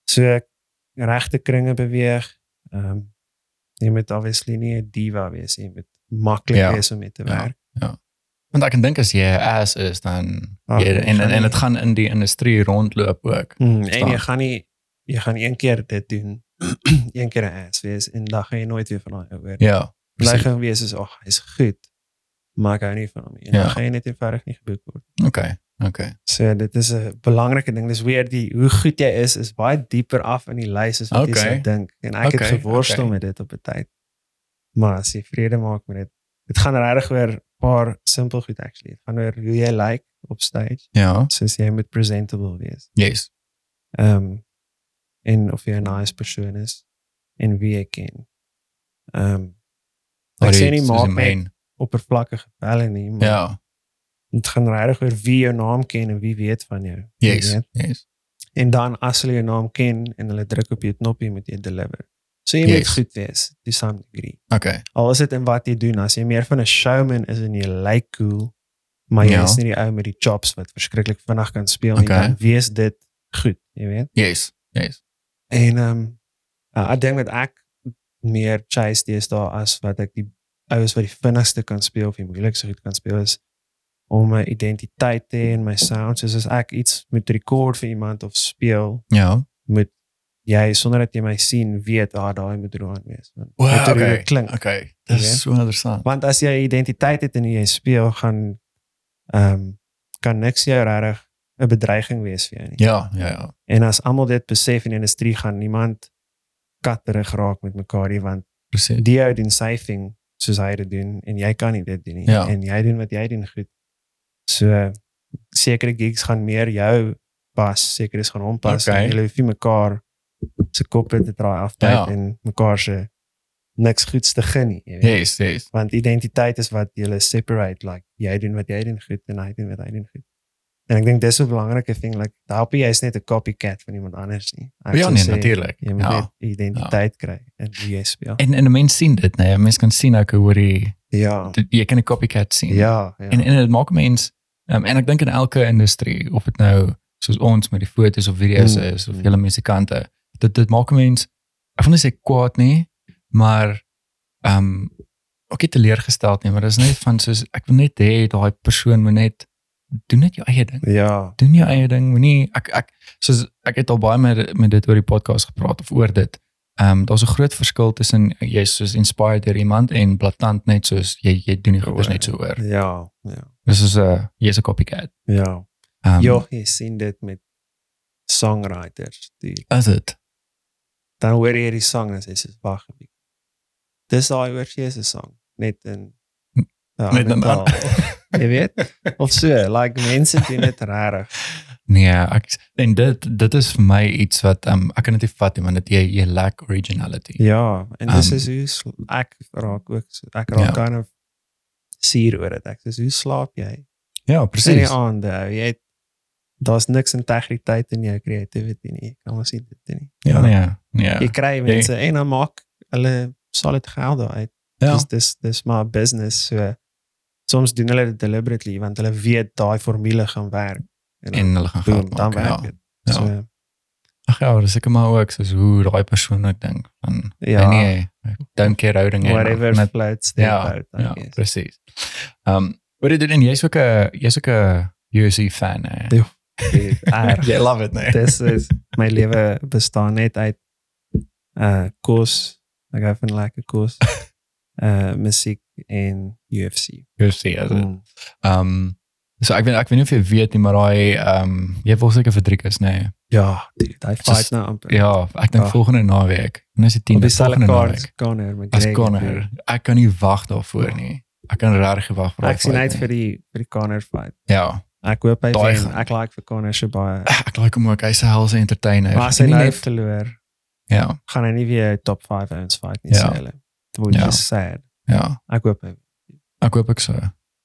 So regte kringe beweeg. Ehm um, jy moet obviously nie 'n diva wees nie, jy moet maklik Ja. wees om mee te Ja. werk. Want ek kan dink as jy ass is dan Ag, jy, en, en dit gaan in die industrie rondloop ook. Mm, en Verstaan. jy gaan nie jy gaan een keer dit doen. (clears throat) een keer 'n ass wees en dan gaan jy nooit weer van daai ou hoor. Ja. Bly gaan wees is ag, hy's goed. Maar ek hou nie van hom nie. En Ja. dan gaan jy net eenvoudig nie geboek word. Okay. Okay. So dit is 'n belangrike ding. Dis weer die hoe goed jy is is baie dieper af in die lys as wat jy Okay. sou dink. En ek Okay, het geworstel okay. met dit op 'n tyd. Maar as jy vrede maak met dit, dit gaan regtig oor 'n paar simpel goed actually. Dit gaan oor hoe jy lyk like op stage. Ja. Soos jy moet presentable wees. Yes. Ehm um, en of jy 'n nice persoon is en wie jy ken. Ehm um, ek sê nie maak net main. oppervlakkige pelle nie, maar Ja. Dit gaan regtig oor wie jou naam ken en wie weet van jou. Jy Yes. weet. Yes. En dan as hulle jou naam ken en hulle druk op jou knoppie moet jy deliver. So jy moet Yes. goed wees to some degree. Okay. Al is dit in wat jy doen, as jy meer van 'n showman is en jy lyk cool, maar jy Ja. is nie die ou met die chops wat verskriklik vinnig kan speel nie, Okay. dan wees dit goed, jy weet. Yes. Yes. En ehm um, uh, ek dink dat ek meer chase deesdae as wat ek die oues wat die vinnigste kan speel of die moeilikste goed kan speel is om 'n identiteit te hê in my sound. Soos as ek iets moet rekord vir iemand of speel, Ja. moet jy sonder dat jy my sien weet ah daai moet Roan wees. Want, Wow, hoe okay. dit klink. Okay. Dis weet? so interessant. Want as jy identiteit het en hoe jy speel, gaan ehm um, kan niks jou regtig 'n bedreiging wees vir jou nie. Ja, ja, ja. En as almal dit besef in die industrie gaan niemand katterig raak met mekaar nie want Presies. die ou doen sy ding soos hy dit doen en jy kan nie dit doen nie Ja. en jy doen wat jy doen goed. So sekere gigs gaan meer jou pas, sekere is gaan hom pas. Okay. en Julle hoef nie mekaar se koppe te draai afbyt Ja. en mekaar se niks goeds te gun nie, jy weet. Yes, yes. Want identiteit is wat julle separate like jy doen wat jy doen goed en hy doen wat hy doen goed. En ek dink dis 'n belangrike ding like help jy is net 'n copycat van iemand anders nie. Ek Ja, nee, sê, natuurlijk. Jy moet Ja. identiteit kry in wie jy speel. En en 'n mens sien dit, nee. 'n Mens kan sien ook hoe die Ja. dit- jy kan 'n copycat sien. Ja, ja. En en dit maak mens um, en ek dink in elke industrie of dit nou soos ons met die foto's of video's Mm, is of mm. julle musikante, dit dit maak mens ek wil nie sê kwaad nie, maar ehm um, ook nie teleurgesteld nie, maar dit is net van soos ek wil net hê daai persoon moet net doen net jou eie ding. ja. Doen jou eie ding, moenie ek ek soos ek het al baie met met dit oor die podcast gepraat of oor dit. Ehm um, daar's 'n groot verskil tussen jy is soos inspired deur iemand en blaatant net soos jy jy doen die goeders net so oor. Ja, ja. Dis is 'n uh, jy's 'n copycat. Ja. Um, Ja, jy sien dit met songwriters. Die Is dit? dan hoor jy die sang en sê dis wag 'n bietjie. Dis daai oorsee se sang, net in ja, Net in. Jy weet? Of so, like mense doen dit (laughs) regtig. Nee, ek en dit dit is vir my iets wat um, ek kan dit nie vat nie want dit jy jy lack originality. Ja, en dis Um, is hoe ek raak ook ek raak Ja. kind of suur oor dit. Ek sê hoe slaap jy? Ja, Sien presies. die aande, ou, jy het daar's niks integriteit in jou creativity nie. Ek kan mos nie dit nie. Ja, nee. Nee. Jy kry mense en dan maak hulle solid geld daaruit. Ja. Dis dis dis maar business so soms doen hulle dit deliberately want hulle weet daai formule gaan werk. Dan En hulle gaan geld dan maak. werk Ja. dit. Ja. So Ag ja, dis ek maar ook soos hoe daai persoon ook dink van Ja. nee, don't care houding en whatever net floats their ja, boat. Ja, guess. presies. Ehm um, wat dit en jy's ook 'n jy's ook 'n UFC fan hè. Ja. (laughs) Jy love it nee. Dis is my lewe bestaan net uit uh kos. Ek hou van lekker kos. (laughs) Uh musiek en UFC. UFC as dit. Mm. Ehm um, so ek weet ek weet nie of jy weet nie maar daai ehm um, jy wil seker vir Driekus nê. Nee. Ja, hy Soos- fight nou amper. Ja, ek dink Ag. volgende naweek. En dis die op 10de dieselfde volgende naweek. Conor McGregor. As Connor. Ek kan nie wag daarvoor Ja. nie. ek kan regtig wag vir daai Ek sien uit vir die vir die Conor fight. Ja. Ek hoop hy Daai wen. Ek like vir Conor se baie. (laughs) Ek like hom ook. Hy's 'n helse entertainer. Maar as hy nou net verloor, ja, gaan hy nie weer top 5 ouens fight nie, Ja. sê hulle. Dit word Ja. sad. ja. Ek hoop hy Ek hoop ek so.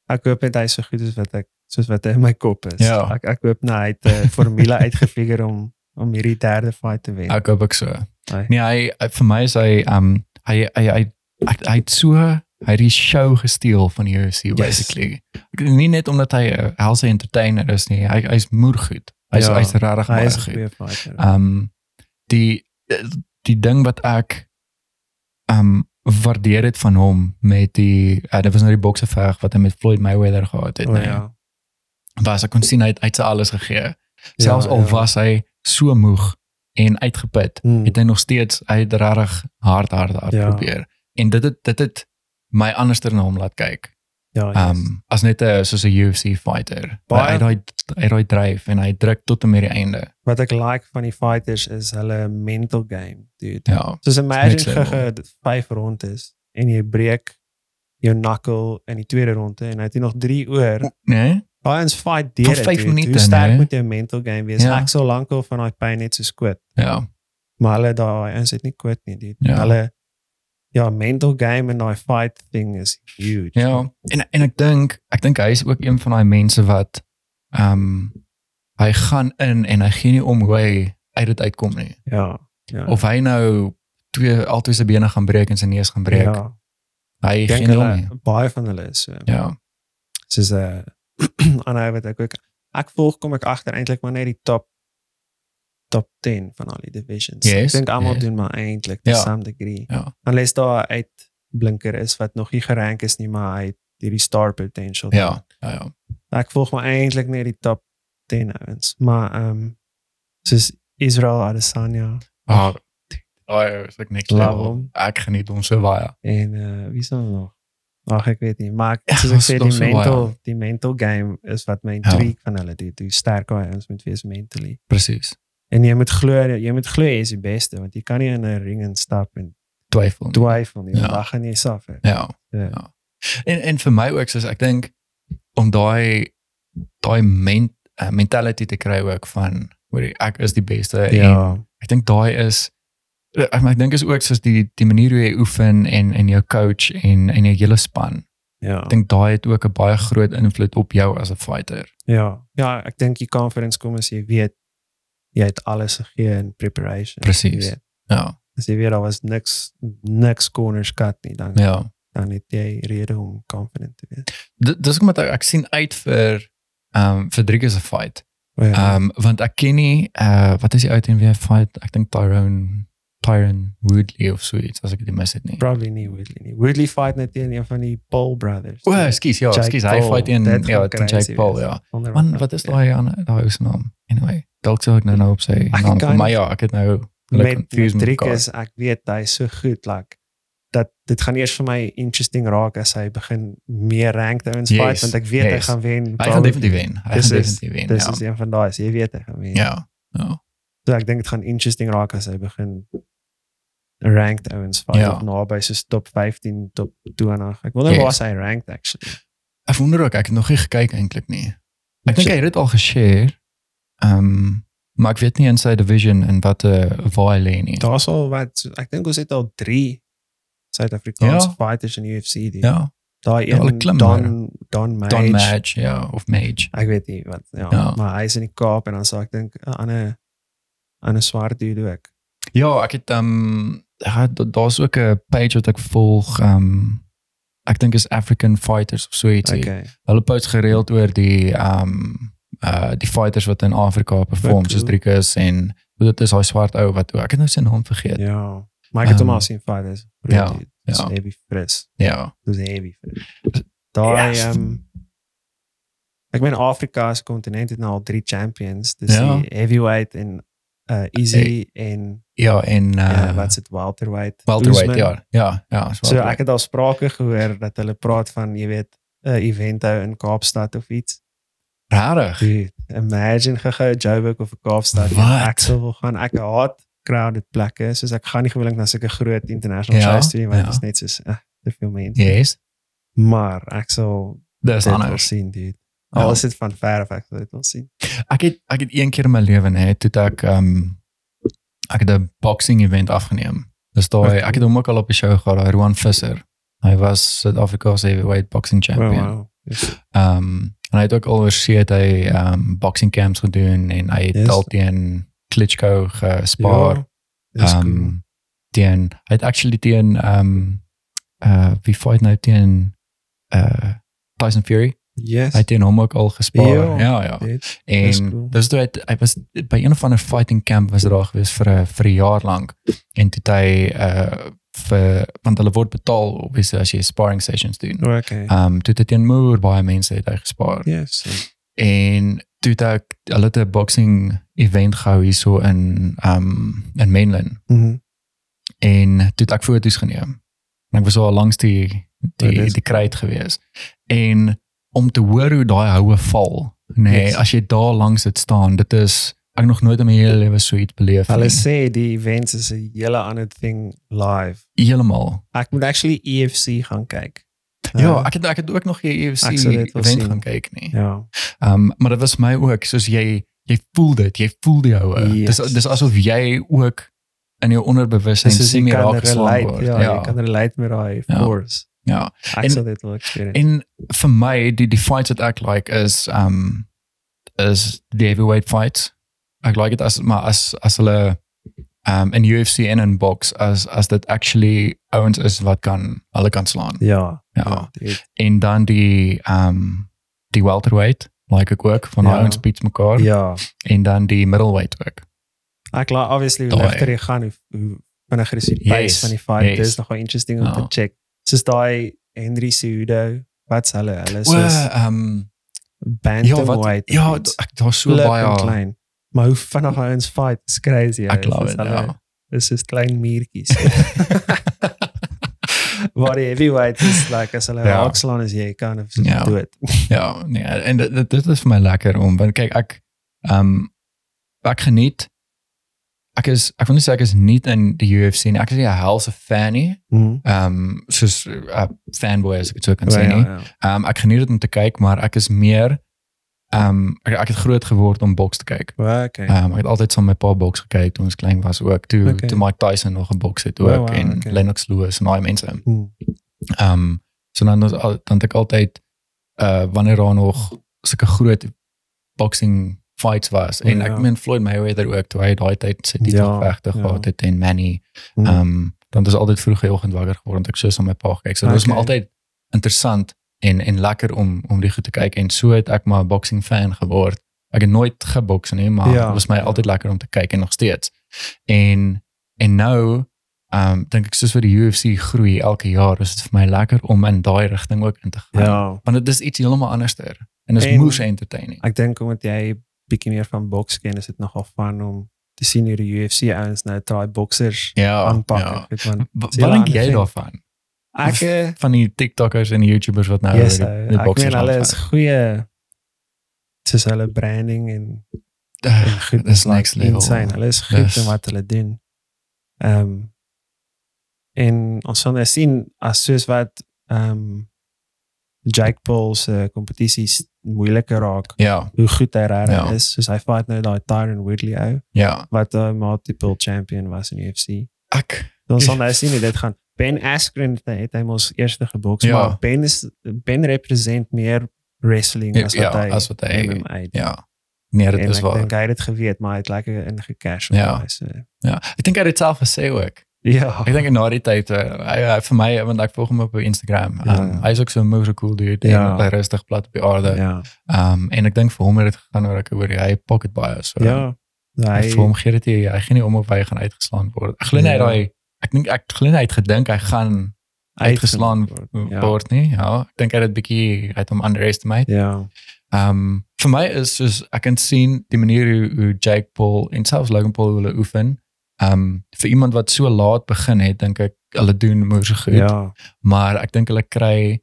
ek hoop hy is so goed as wat ek soos wat hy in my kop is. Ja. Ek ek hoop nou hy het 'n formule (laughs) uitgefigure om om hierdie derde fight te wen. Ek hoop ek so. Hy- Nee, hy, hy vir my is hy um hy hy hy hy, hy het so hy het die show gesteel van die UFC basically. Ek nie net omdat hy 'n helse entertainer is nie. Hy hy's moer goed. Hy's Ja, hy's regtig Hy is goed. fighter. Um die die ding wat ek um waardeer het van hom met die uh, dit was nou die bokseveg wat hy met Floyd Mayweather gehad het. o nee. ja. Was ek kon sien hy het, hy het sy alles gegee. Selfs al ja. was hy so moeg en uitgeput, Hmm. het hy nog steeds hy het regtig hard hard hard Ja. probeer. En dit het dit het my anderster na hom laat kyk. Ja, yes. Um as net 'n soos 'n UFC fighter. Baie- Hy het hy het daai dryf en hy druk tot en met die einde. wat ek like van die fighters is hulle mental game, dude. Ja. Soos imagine gege dit vyf rondes en jy breek jou knuckle in die tweede ronde en hy het jy nog 3 oor. Nee? Ons fight deur Vir dit, vyf dude. minute, Hoe sterk nee. moet jou mental game wees? Ja. Ek sal lankal van daai pyn net so skwit. Ja. Maar hulle daai ons het nie kwit nie, dude. Ja. Hulle ja, mental game en daai fight thing is huge. Ja, en en ek dink ek dink hy is ook een van daai mense wat ehm um, hy gaan in en hy gee nie om hoe hy uit dit uitkom nie. Ja. Ja. Of hy nou twee altyd sy bene gaan breek en sy neus gaan breek. Ja. Hy gee nie om nie. baie van hulle is so. Ja. soos 'n (clears throat) aanhou wat ek ook ek volg kom ek agter eintlik maar net die top top 10 van al die divisions. Yes, ek dink almal yes. doen maar eintlik to Ja. some degree. Ja. Unless daar 'n uitblinker is wat nog nie gerank is nie, maar hy het hierdie star potential. Ja. Ja, ja. Ek volg maar eintlik net die top 10 ouens, maar ehm um, soos Israel Adesanya Ah, daai is ek next Love level. hom. Ek geniet hom so baie. en uh wie is er nog? Ag ek weet nie, maar Ja, soos ek sê die so baie. mental die mental game is wat my intrigue van hulle doen. Hoe sterk hy ons moet wees mentally. Presies. En jy moet glo jy moet glo jy is die beste want jy kan nie in 'n ring instap en Twyfel. nie. twyfel nie. Ja. Ja. Dan gaan jy suffer. Ja. Ja. Ja. En en vir my ook soos ek dink om daai daai ment, uh, mentality te kry ook van hoor ek is die beste en Ja. ek dink daai is ek, ek dink is ook soos die die manier hoe jy oefen en en jou coach en en jou hele span. Ja. Ek dink daai het ook 'n baie groot invloed op jou as 'n fighter. Ja. Ja, ek dink die conference kom as jy weet jy het alles gegee in preparation. Jy weet, Ja. As jy weet daar was niks niks corners cut nie, dan Ja. dan het jy rede om confident te wees. Dis omdat ek, ek sien uit vir ehm um, vir Driekus se fight. Ja. Ehm um, want ek ken nie uh wat is die ou teen wie hy fight? Ek dink Tyrone Tyron Woodley of so iets as ek dit mis het nie. Probably nie Woodley nie. Woodley fight net teen een van die Paul brothers. O, ekskuus, ja, ekskuus, hy fight teen ja, teen Jake Paul, ja. Man, wat is daai ander daai se naam? Anyway, dalk sou ek nou nou op sy Ek naam kom, maar ja, ek het nou met, mekaar. is ek weet hy is so goed like dat dit gaan eers vir my interesting raak as hy begin meer ranked ouens Yes, fight want ek weet hy yes. gaan wen. Hy gaan definitief wen. Hy gaan definitief wen. Dis ja. is een van daai, jy weet hy gaan wen. Ja. Ja. So ek dink dit gaan interesting raak as hy begin ranked ouens fight Ja. naby so top 15, top 20. Ek wonder Yes. waar hy ranked actually. Ek wonder ook, ek het nog nie gekyk eintlik nie. Ek dink hy het dit al geshare. Ehm maar ek weet nie in sy division en wat 'n uh, waar hy lê nie. Daar's al wat ek dink ons het al 3 Suid-Afrikaanse Ja. fighters in UFC die. Ja, Daai Ja, een klim Don Don Mage. Don Mage, ja, of Mage. Ek weet nie wat ja, Ja. maar hy is in die Kaap en dan sê ek dink 'n ander 'n swart dude ook. Ja, ek het ehm ja, da- daar's ook 'n page wat ek volg ehm ek dink is African Fighters of so ietsie. Okay. Hulle post gereeld oor die ehm uh die fighters wat in Afrika perform, soos. Driekus en hoe dit is daai swart ou wat ek het nou sy naam vergeet. Ja. Maar ek het hom Ehm, al sien fight is. ja, Dis ja. heavy fris. Ja. Dis heavy fris. Daai ehm ek meen Afrika as kontinent het nou al 3 champions. Dis Ja. die heavyweight en uh easy en Ja, en uh ja, wat's dit welterweight. welterweight, Usman. ja. Ja, ja, So ek het al sprake gehoor dat hulle praat van jy weet 'n event hou in Kaapstad of iets. rarig. Dude, imagine gehou Joburg of Kaapstad. Wat? Ek sou wil gaan. Ek haat crowded plekke. Soos ek gaan nie gewoonlik na sulke groot international Ja, shows toe nie want ja. dit is net soos uh, te veel mense. Yes. Maar ek sal Dis dit anders. sien, dude. Ja. Al is dit van ver af ek sal dit wil sien. Ek het ek het een keer in my lewe nê, toe het ek ehm ek het 'n boxing event afgeneem. Dis daai Okay. ek het hom ook al op 'n show gehad, Roan Visser. Hy was Suid-Afrika se heavyweight boxing Wow, champion. wow. Yes. Ehm en hy het ook al oorsee het hy ehm boxing camps gedoen en hy het Yes. al teen Klitschko gespaar. Ja, Ehm cool. teen hy het actually teen ehm uh wie fight nou teen uh Tyson Fury. Yes. Hy het hom ook al gespaar. Ja. Ja, ja. Dit. Dis En cool. dis toe hy hy was by een of ander fighting camp was daar gewees vir 'n vir 'n jaar lank. En toe hy uh vir want hulle word betaal obviously as jy sparring sessions doen. Okay. Ehm um, toe hy teen moer baie mense het hy gespaar. Yes. En toe ek hulle 'n boxing event gehou hierso in um, in Mainland Mhm. en toe het ek foto's geneem. En ek was al langs die die Oh, die kruit gewees. En om te hoor hoe daai houe val, nee, Yes. as jy daar langs dit staan, dit is ek nog nooit in my hele lewe so iets beleef Hulle nie. sê die events is 'n hele ander thing live. Heeltemal. Ek moet actually EFC gaan kyk. Ja, Uh, ek het ek het ook nog die EFC event sien. gaan kyk nie. ja. Ehm um, maar dit was my ook soos jy jy voel dit, jy voel die houe. Yes. Dis dis asof jy ook in jou onderbewussyn sien kan raak geslaan word. ja, Ja, jy kan relate met daai Ja. force. Ja. Ek En- sal dit wel experience. En vir my die die fights wat ek like is um is die heavyweight fights. Ek like dit as maar as as hulle um in UFC en in box as as dit actually ouens is wat kan hulle kan slaan. ja. Ja. dit- En dan die um die welterweight like ek ook van Ja. ja. ouens beats mekaar ja. en dan die middleweight ook. Ek laat obviously hoe ligter jy gaan hoe hoe vinniger is die pace Yes, van die fight. yes. Dis nogal interesting om Ja. te check. Soos daai Henry Cejudo, wat's hulle? Hulle is soos um ja bantamweight. wat ja, of iets. ek daar's so baie klein. Maar hoe vinnig hy ons fight, is crazy. ek ou. love Soos it. hulle- Ja. Dis is klein muurtjies. (laughs) (laughs) Waar die heavyweight is like as hulle Ja. slaan as jy kan of so Ja. dood. (laughs) Ja, nee, en dit dit- dit is vir my lekker om want kyk ek ehm um, ek geniet ek is ek wil nie sê ek is nie in die UFC nie. Ek is nie 'n helse fan nie. Mhm. Ehm um, soos 'n uh, fanboy as ek dit so kan Ja, sê ja, nie. ja. Ehm um, ek geniet dit om te kyk, maar ek is meer ehm um, ek, ek het groot geword om boks te kyk. Well, okay. Ehm um, ek het altyd saam met my pa boks gekyk toe ons klein was ook. Toe Okay. toe Mike Tyson nog 'n boks het ook Wow, wow, en okay. Lennox Lewis en daai mense. Mhm. Ehm um, so dan dan het ek altyd uh wanneer daar nog sulke groot boxing fights was en Ja. ek meen Floyd Mayweather ook toe hy daai tyd sy titel Ja, ja. gehad het en Manny Mhm. ehm um, dan het ons altyd vroeg die oggend wakker geword ek so saam met my pa gekyk. So dit was my Okay. altyd interessant en en lekker om om die goed te kyk en so het ek maar 'n boxing fan geword. Ek het nooit geboks nie, maar Ja, dit was my ja. altyd lekker om te kyk en nog steeds. En en nou ehm um, dink ek soos vir die UFC groei elke jaar, is dit vir my lekker om in daai rigting ook in te gaan. Ja. Want dit is iets heeltemal anderster en dit is moes entertaining. Ek dink omdat jy bietjie meer van boks ken, is dit nogal fun om te sien hoe die UFC ouens nou daai boksers Ja. aanpak. ja. Ek weet man. Wa- is 'n Wat dink jy ding. daarvan? Ek eh, Van die TikTokkers en die YouTubers wat nou yes, die, ou, die ek boksers meen hulle is goeie soos hulle branding en Ah, en goed is like next level. insane. Hulle is goed Dis- in wat hulle doen. Ehm en ons sal nou sien as soos wat ehm Jake Paul se kompetisies moeiliker raak, Ja, hoe goed hy regtig Ja. is. Soos hy fight nou daai Tyron Woodley ou ja. wat 'n multiple champion was in UFC. Ek Ons sal nou sien hoe dit gaan. Ben Askren het, hy mos eerste geboks, Ja. maar Ben is Ben represent meer wrestling as Ja, wat hy as wat hy- MMA ja. Nee, dit en is ek waar. dink hy het dit geweet, maar hy het lekker ingecash op Ja. daai, so. Ja. Ek dink hy het dit self gesê ook. Ja. Ek dink na die tyd uh, hy, hy vir my want ek volg hom op Instagram. Um, Ja. Hy is ook so 'n moeë cool dude Ja. en hy rustig plat op die aarde. Ja. Um en ek dink vir hom het dit gegaan oor ek hoor hy pocket baie so. Ja. Hy Hy vir hom gee dit nie, hy gee nie om of hy gaan uitgeslaan word. Ek glo nie hy Ja. daai ek dink ek glo nie hy het gedink hy gaan uitgeslaan word. Ja. word nie. Ja, ek dink hy het dit bietjie hy het hom underestimate. Ja. Um vir my is soos ek kan sien die manier hoe, hoe Jake Paul en selfs Logan Paul hulle oefen. Um vir iemand wat so laat begin het, dink ek hulle doen moeë so goed. Ja. Maar ek dink hulle kry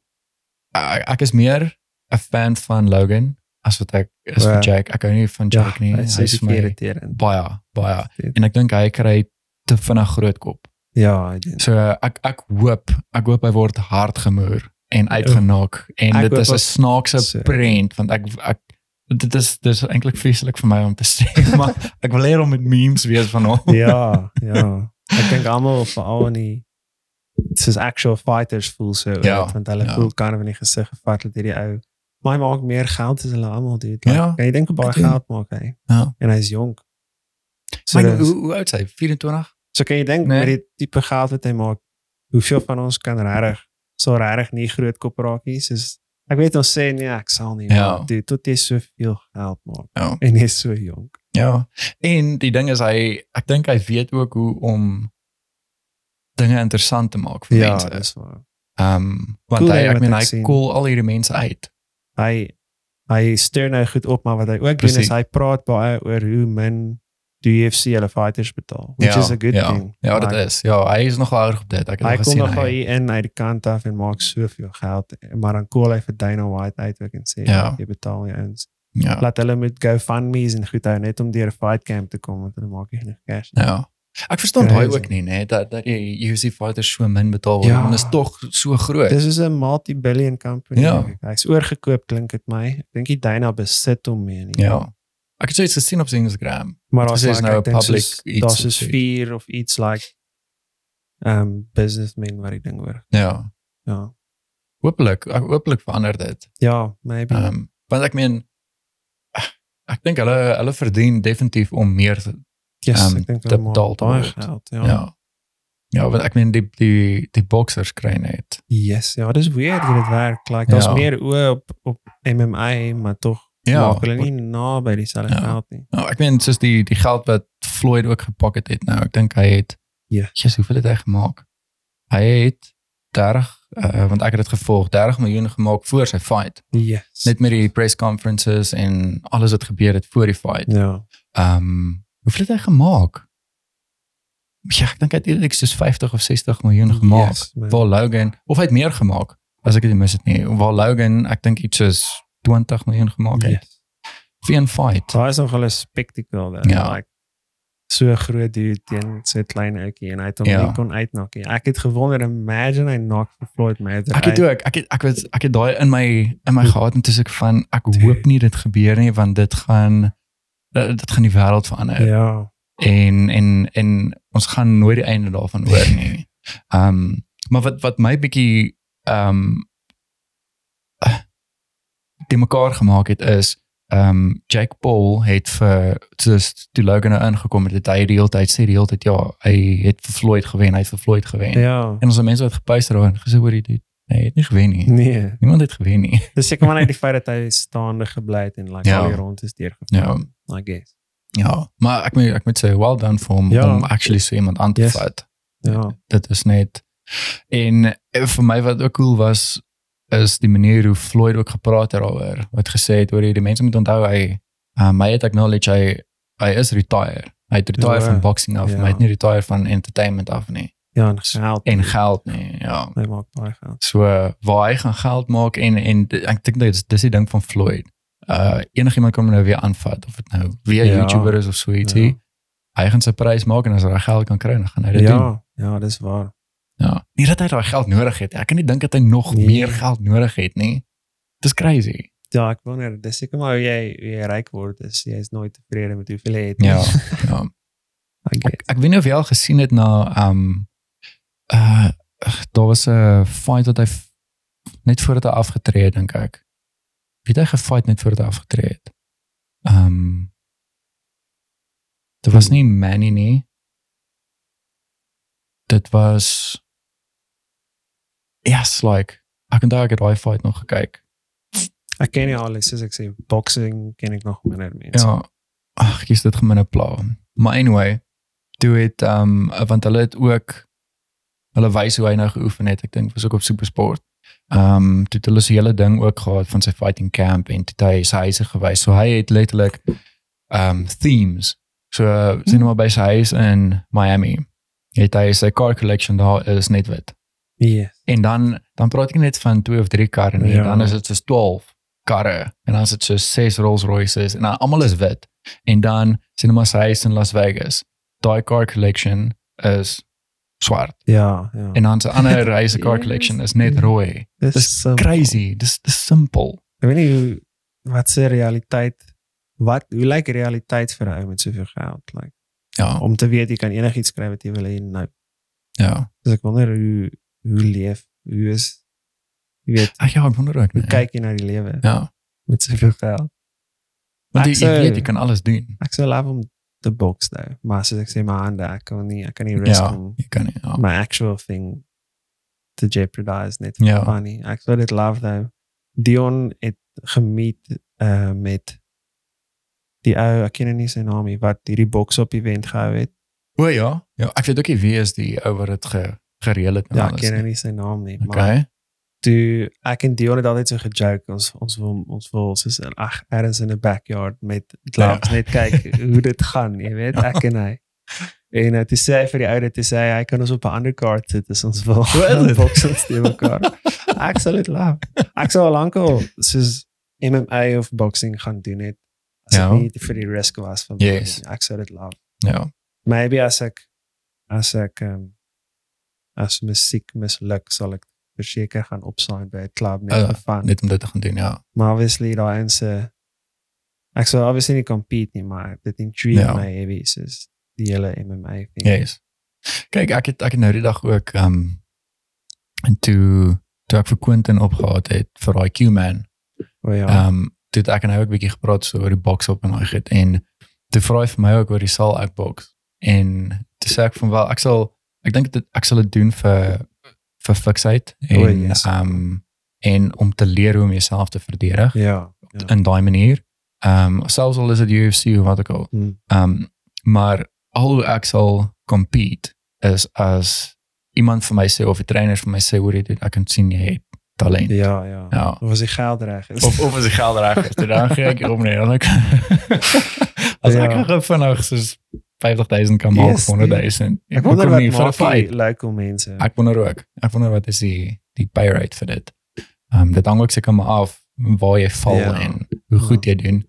ek, ek is meer 'n fan van Logan as wat ek is Ja. vir Jake. Ek hou nie van Ja, Jake nie. hy is Hy is my irriterend. baie baie en ek dink hy kry te vinnig groot kop. Ja, hy doen. So ek ek hoop ek hoop hy word hard gemoer en uitgenak en Ek dit is 'n snaakse So- prent want ek ek dit is dis eintlik vreeslik vir my om te (laughs) sê maar ek wil leer om met memes wees van hom. ja, ja. Ek dink almal veral in die soos actual fighters voel so Ja, uit, want hulle ja. voel kan die gesig gevat dat hierdie ou maar hy maak meer geld as hulle almal doen. Like, Ja, Kan jy dink hoe baie ek doen. geld maak hy? Ja. En hy's jonk. So, Maar hoe hoe oud is hy? 24? so kan jy dink Nee. met die tipe geld wat hy maak, hoeveel van ons kan regtig so regtig nie groot kop raak nie, soos ek weet ons sê nee, ek sal nie, Ja. maar dude, tot jy soveel geld maak Ja. en jy is so jonk. Ja. En die ding is hy ek dink hy weet ook hoe om dinge interessant te maak vir Ja, mense. dis waar. Ehm want Cool ek wat meen sien. call al hierdie mense uit. hy hy stuur nou goed op maar wat hy ook doen Precies. is hy praat baie oor hoe min die UFC hulle fighters betaal which is a good ja, thing Ja, dit Like, is. Ja, hy is nog aardig op dit. Ek het hy kom gesien. nog hy- hier in uit die kant af en maak soveel geld maar dan call hy vir Dana White uit ook en sê Ja. jy betaal jy ons Ja. laat hulle moet GoFundMe's en goed hou net om deur 'n fight camp te kom want hulle maak nie genoeg cash nie. Ja. Ek verstaan daai ook nie, nee, dat dat die UFC fighters so min betaal word, Ja. dit is tog so groot. Dis is 'n multi-billion company. Ja. Hy's oorgekoop klink dit my. Ek dink die Dana besit hom mee nie. ja. Ek het zoiets gesien op sy Instagram. Maar daar's like, nou dink public soos- iets daar's soos vier of iets like um businessmen wat die ding oor. Ja. Ja. Hopelik, hopelik verander dit. Ja, maybe. Ehm um, want ek meen ek dink hulle hulle verdien definitief om meer te, yes, um, ek dink hulle maak baie geld. ja. Ja. ja. Want ek meen die die die boxers kry net. Yes, ja, dis weird hoe dit werk. Like daar's Ja. meer oë op op MMA, maar tog Ja. maak hulle nie naby dieselfde Ja. geld nie. Nou, ek meen soos die die geld wat Floyd ook gepak het nou. Ek dink hy het Ja. Jesus, hoeveel het hy gemaak? Hy het 30 uh, want ek het dit gevolg, 30 miljoen gemaak voor sy fight. Yes. Net met die press conferences en alles wat gebeur het voor die fight. ja. Ehm hoeveel het hy gemaak? Ja, ek dink hy het eerlik soos 50 of 60 miljoen gemaak. Yes, man. Waar Logan of hy het meer gemaak as ek dit mis het nie. Waar Logan, ek dink iets soos 20 miljoen gemaak het Yes. vir 'n fight. Daar is nog 'n spectacle daar. Ja. Like so groot dude teen so klein ouetjie en hy het hom Ja. nie kon uitknak nie. Ek het gewonder imagine hy knock vir Floyd Mayweather. Ek het uit. ook ek het ek het ek het daai in my in my gehad en toe ek van ek Dude. hoop nie dit gebeur nie want dit gaan dit dit gaan die wêreld verander. Ja. en en en ons gaan nooit die einde daarvan hoor (laughs) nie. Ehm um, maar wat wat my bietjie ehm um, die mekaar gemaak het is ehm um, Jake Paul het vir soos toe Logan nou ingekom het, het hy die hele tyd sê die hele tyd ja, hy het vir Floyd gewen, hy het vir Floyd gewen. Ja. En ons mense wat gepuister daar en gesê hoor jy dit hy het nie gewen nie. Nee. Niemand het gewen nie. Dis seker maar net die feit dat hy staande gebly het en like Ja. al die rond is deurgegaan. I guess. Ja, maar ek moet ek moet sê well done vir hom Ja. om actually so iemand aan te Yes. vat. Ja. dit is net en eh, vir my wat ook cool was is die manier hoe Floyd ook gepraat het daaroor wat gesê het oor die mense moet onthou hy um, hy het acknowledge hy hy is retire hy het retire Ja, van boxing af ja. maar hy het nie retire van entertainment af nie Ja, en geld. en geld nie ja Hy maak baie geld. so waar hy gaan geld maak en en ek dink dit is dis die ding van Floyd uh enigiemand kan hom nou weer aanvat of dit nou weer Ja. YouTuber is of so ietsie Ja. hy gaan sy prys maak en as hy geld kan kry dan gaan hy dit doen Ja, ja, dis waar. Ja. Nie dat hy daai geld nodig het. Ek kan nie dink dat hy nog Nee. meer geld nodig het nie. Dis crazy. Ja, ek wonder, dis seker maar hoe jy hoe jy ryk word, is jy is nooit tevrede met hoeveel jy het. nie. Ja. (laughs) ja. Ek ek weet nie of jy al gesien het na um uh daar was 'n fight wat hy net voordat hy afgetree het dink ek. Wie het hy gefight net voordat hy afgetree het? Um Dit was nie Manny nie. Dit was Yes, like ek onthou ek het daai fight nog gekyk. Ek ken nie alles soos ek sê, boxing ken ek nog minder mense. Ja. Ag, jy's dit gemene pla. Maar anyway, toe het um want hulle het ook hulle wys hoe hy nou geoefen het. Ek dink was ook op Supersport. Um toe het hulle se hele ding ook gehad van sy fighting camp en toe hy sy huise gewys. So hy het letterlik um themes. So sien maar by sy huis in Miami. Het hy sy car collection daar is net wit. Yes. En dan dan praat ek net van twee of drie karre nie, Ja. dan is dit soos 12 karre en dan is dit so ses Rolls-Royces en almal is wit. En dan sien ons hy is in Las Vegas. Daai car collection is swart. Ja, ja. En dan se ander (laughs) race car Yes. collection is net rooi. Dis crazy. Dis dis simpel. Ek weet nie hoe wat se realiteit wat hoe lyk realiteit vir 'n ou met soveel geld like Ja. om te weet jy kan enigiets kry wat jy wil hê nou. Ja. Dus ek wonder hoe hoe leef hoe is jy weet Ag ja, ek wonder ook. hoe nee. kyk jy na die lewe Ja. met soveel geld. Want jy, Ek jy sou- weet jy kan alles doen. Ek sou love om te box nou, maar soos ek sê my hande ek kan nie ek kan nie risk Ja, om jy kan nie. Ja. my actual thing to jeopardize net Ja. for funny. Ek sou dit love though. Dion het gemeet uh met die ou, ek ken nou nie sy naam nie, wat hierdie box op event gehou het. O ja. Ja, ek weet ook nie wie is die ou wat dit ge, gereël het en Ja, ek alles ken nou nie. nie sy naam nie, maar Okay. toe ek en Dion het altyd so gejoke ons ons wil ons wil soos in ag ergens in 'n backyard met gloves Ja. net kyk hoe (laughs) dit gaan, jy weet, ek en hy. En uh, toe sê hy vir die ou dit toe sê hy hy kan ons op 'n ander kaart sit as ons wil. (laughs) Box ons te mekaar. ek sal dit love. Ek sou al lankal soos MMA of boxing gaan doen het. As Ja. ek nie vir die risk was van Yes. ek sou dit love. Ja. Maybe as ek as ek um, as musiek misluk sal ek verseker gaan opsign by 'n klub net Uh, fun. Net om dit te gaan doen, ja. Maar obviously daai ins ek sou obviously nie compete nie, maar dit intrigue Ja. my heavy soos die hele MMA thing. Yes. Kyk, ek het ek het nou die dag ook ehm um, en toe toe ek vir Quentin opgehaat het vir daai Q-man. O ja. Ehm um, toe ek en hy ook 'n bietjie gepraat so oor die box op en daai goed en toe vra hy vir my ook oor die sal ek box en toe sê ek van wel ek sal ek dink dit ek sal dit doen vir vir fiksheid O, en yes. ehm um, en om te leer hoe om jouself te verdedig ja. ja. in daai manier. Ehm um, selfs al is dit UFC of wat ook al. Hmm. Ehm um, maar al hoe ek sal compete is as iemand vir my sê of 'n trainer vir my sê hoor jy dit ek kan sien jy het talent. Ja, ja. Ja. Of as die geld reg is. Of of as die geld reg is, dan gee ek om nie eerlik. (laughs) as Ja. ek gou vinnig soos 50000 kan maak Yes, of 100000. ek wonder hoekom wat nie maak die local mense. Ek wonder ook. Ek wonder wat is die die pay rate vir dit. Ehm um, dit hang ook seker maar af waar jy val Ja. en hoe goed jy doen.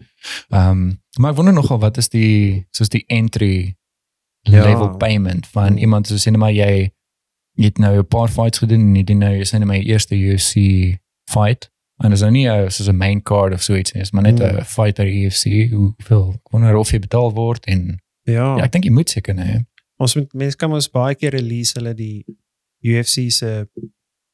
Ehm um, maar ek wonder nogal wat is die soos die entry Ja. level payment van iemand soos sê net maar jy jy het nou 'n paar fights gedoen en jy doen nou jy sê net maar jou eerste UFC fight en dis nou nie 'n soos 'n main card of so iets nie, is maar net 'n Hmm. fighter UFC. Hoeveel ek wonder of jy betaal word en ja. ja, ek dink jy moet seker nee. ons moet mense kan ons baie keer release hulle die UFC se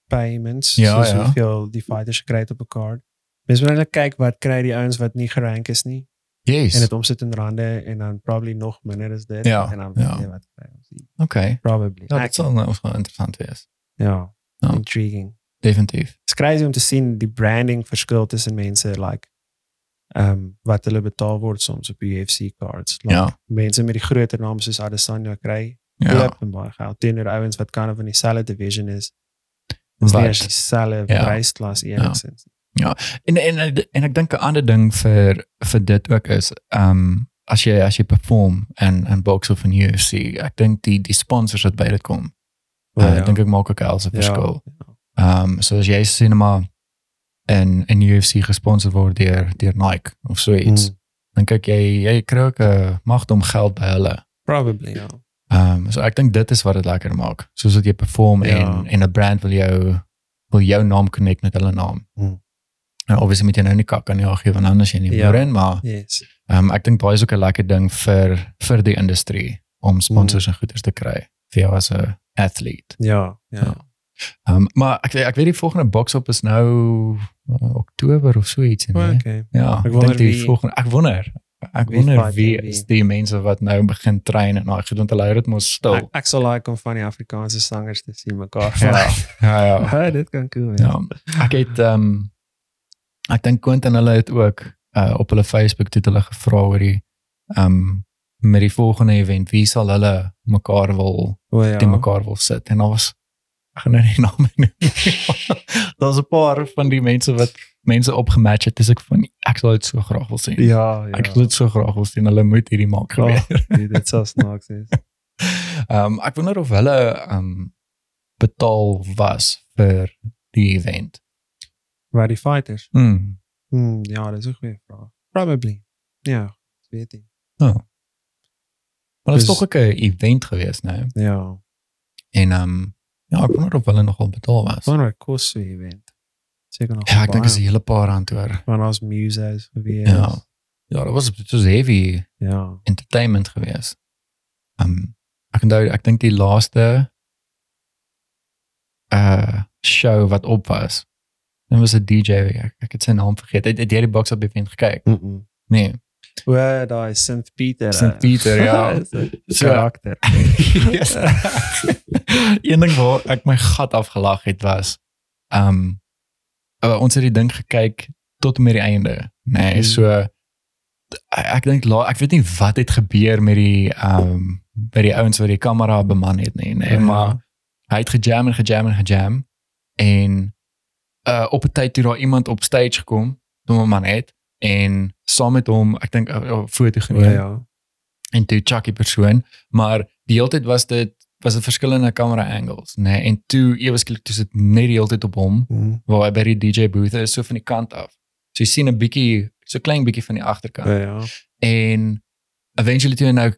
payments Ja, soos ja. hoeveel die fighters gekry het op 'n card. Mense moet net kyk wat kry die ouens wat nie gerank is nie Yes. en dit omsit in rande en dan probably nog minder as dit Ja, en dan ja. weet jy wat kry ons. okay. Probably. Ja, dit sal nou wel interessant wees. ja. Ja. Intriguing. Definitief. It's crazy om te sien die branding verskil tussen mense like ehm wat hulle betaal word soms op UFC cards. Like, Ja. Mense met die groter name soos Adesanya kry Ja. ja. en baie geld teenoor ouens wat kind of in dieselfde division is. Nie eens dieselfde Ja. prysklas enigsins. En en en ek dink 'n ander ding vir vir dit ook is ehm as jy as jy perform en en box of in UFC, ek dink die die sponsors wat by dit kom. O, Uh, ja. dink ek maak ook 'n helse Ja, verskil. ja. Ehm so as jy cinema en in UFC gesponsor word deur deur Nike of so iets, Mm. dan kyk jy jy kry ook 'n magdom geld by hulle. Probably ja. Ehm so ek dink dit is wat dit lekker maak. Soos dat jy perform Ja. en en 'n brand wil jou wil jou naam connect met hulle naam. Mm. Nou obviously moet jy nou nie kak aan jou gee want anders jy nie Ja. meer in, maar Yes. ehm um, ek dink baie is ook 'n lekker ding vir vir die industrie om sponsors Mm. en goeders te kry vir jou as 'n athlete. Ja, ja. Ja. Um, maar ek ek weet die volgende box op is nou uh, Oktober of so iets en Oh, okay. Ja, Ek ek wonder dink die wie- volgende ek wonder ek Wie wonder wie is die mense wat nou begin train en nou gedoen hulle hou dit mos stil. Ek, ek sal like om van die Afrikaanse sangers te sien mekaar Ja, ja, ja. (laughs) Ja, dit kan cool wees. Ja. Ek het ehm um, ek dink Quentin hulle het ook uh, op hulle Facebook toe het hulle gevra oor die ehm um, met die volgende event wie sal hulle mekaar wil O ja. te mekaar wil sit en daar was ek gaan nou nie name noem. (laughs) Daar's 'n paar van die mense wat mense opgematch het dis ek van ek sal dit so graag wil sien. Ja, ja. Ek sal dit so graag wil sien hulle moet hierdie maak gebeur. Oh, (laughs) nee, dit sou snaaks wees. (laughs) Ehm um, ek wonder of hulle ehm um, betaal was vir die event. Waar die fighters? Hmm. Hmm, ja, dat is een goede vraag. Probably. Ja, weet niet. Maar dit is Dus- ook 'n event geweest, nou. Ja. En ehm ja, ek wonder of hulle nogal betaal was. Wanneer kos so event. Seker nog. Ja, ek dink baie. is 'n hele paar rand hoor. Want ons muses gewees. Ja. Ja, dat was dit was heavy Ja. entertainment geweest. Um ek onthou ek dink die laaste uh show wat op was. Dit was 'n DJ, ek, ek het sy naam vergeet. Het, het jy die box op event gekyk? Mm -mm. Nee. O, daai St Pieter. St. eh, Pieter, ja. (laughs) So- karakter. yes. (laughs) Een ding waar ek my gat afgelag het was um uh, ons het die ding gekyk tot met die einde. Nee, Mm. so ek, dink la- ek weet nie wat het gebeur met die um by die ouens wat die kamera beman het nie, nee, Ja. maar hy het gejam en gejam en gejam en uh op 'n tyd toe daar iemand op stage gekom, toe 'n man het en saam met hom, ek dink 'n uh, foto O, geneem ja. en toe Chucky persoon, maar die hele tyd was dit was 'n verskillende camera angles, nê? Nee? En toe ewe skielik toe sit net die hele tyd op hom Mm. waar hy by die DJ booth is so van die kant af. So jy sien 'n bietjie so klein bietjie van die agterkant. ja. En eventually toe hy nou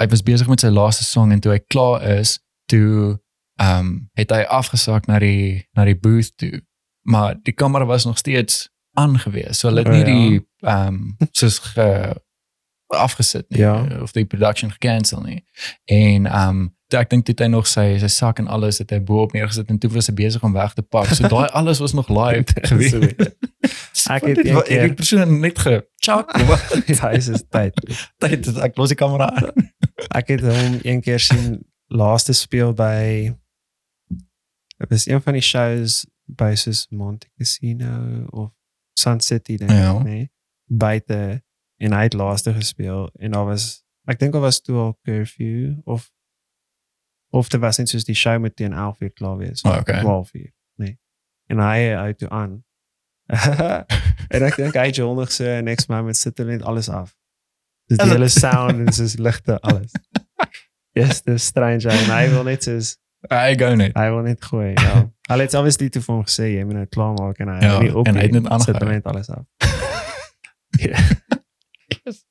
hy was besig met sy laaste song en toe hy klaar is, toe ehm um, het hy afgesak na die na die booth toe. Maar die kamera was nog steeds aangewees. So hulle het O, nie ja. die ehm um, soos ge afgesit nie Ja. of die production gecancel nie. En ehm um, ek dink het hy nog sy sy sak en alles het hy bo op neergesit en toe was hy besig om weg te pak. So daai (laughs) alles was nog live gewees. So, Ek het Wat- keer- die persoon net gechak. (laughs) ja, is is tyd. Tyd is ek los die kamera aan. (laughs) Ek het hom een keer sien laaste speel by dit was een van die shows by soos Monte Casino of Sun City dink Ja. ek, nee. Buite en hy het laaste gespeel en daar was ek dink daar was toe al curfew of of dit was net soos die show met teen 11 uur klaar wees. Oh, okay. 12 uur, nee. En hy hou toe aan. (laughs) en ek dink hy jondig so next moment sit hulle net alles af. Dis die Hulle- hele sound en soos ligte alles. (laughs) Yes, dis strange en hy wil net soos Hy gou net. hy wil net gooi. Ja. (laughs) Hulle het obviously toe vir hom gesê jy moet nou klaar maak en hy Ja, hou nie op en hy het nie. net aangehou. sit hulle net alles af. (laughs)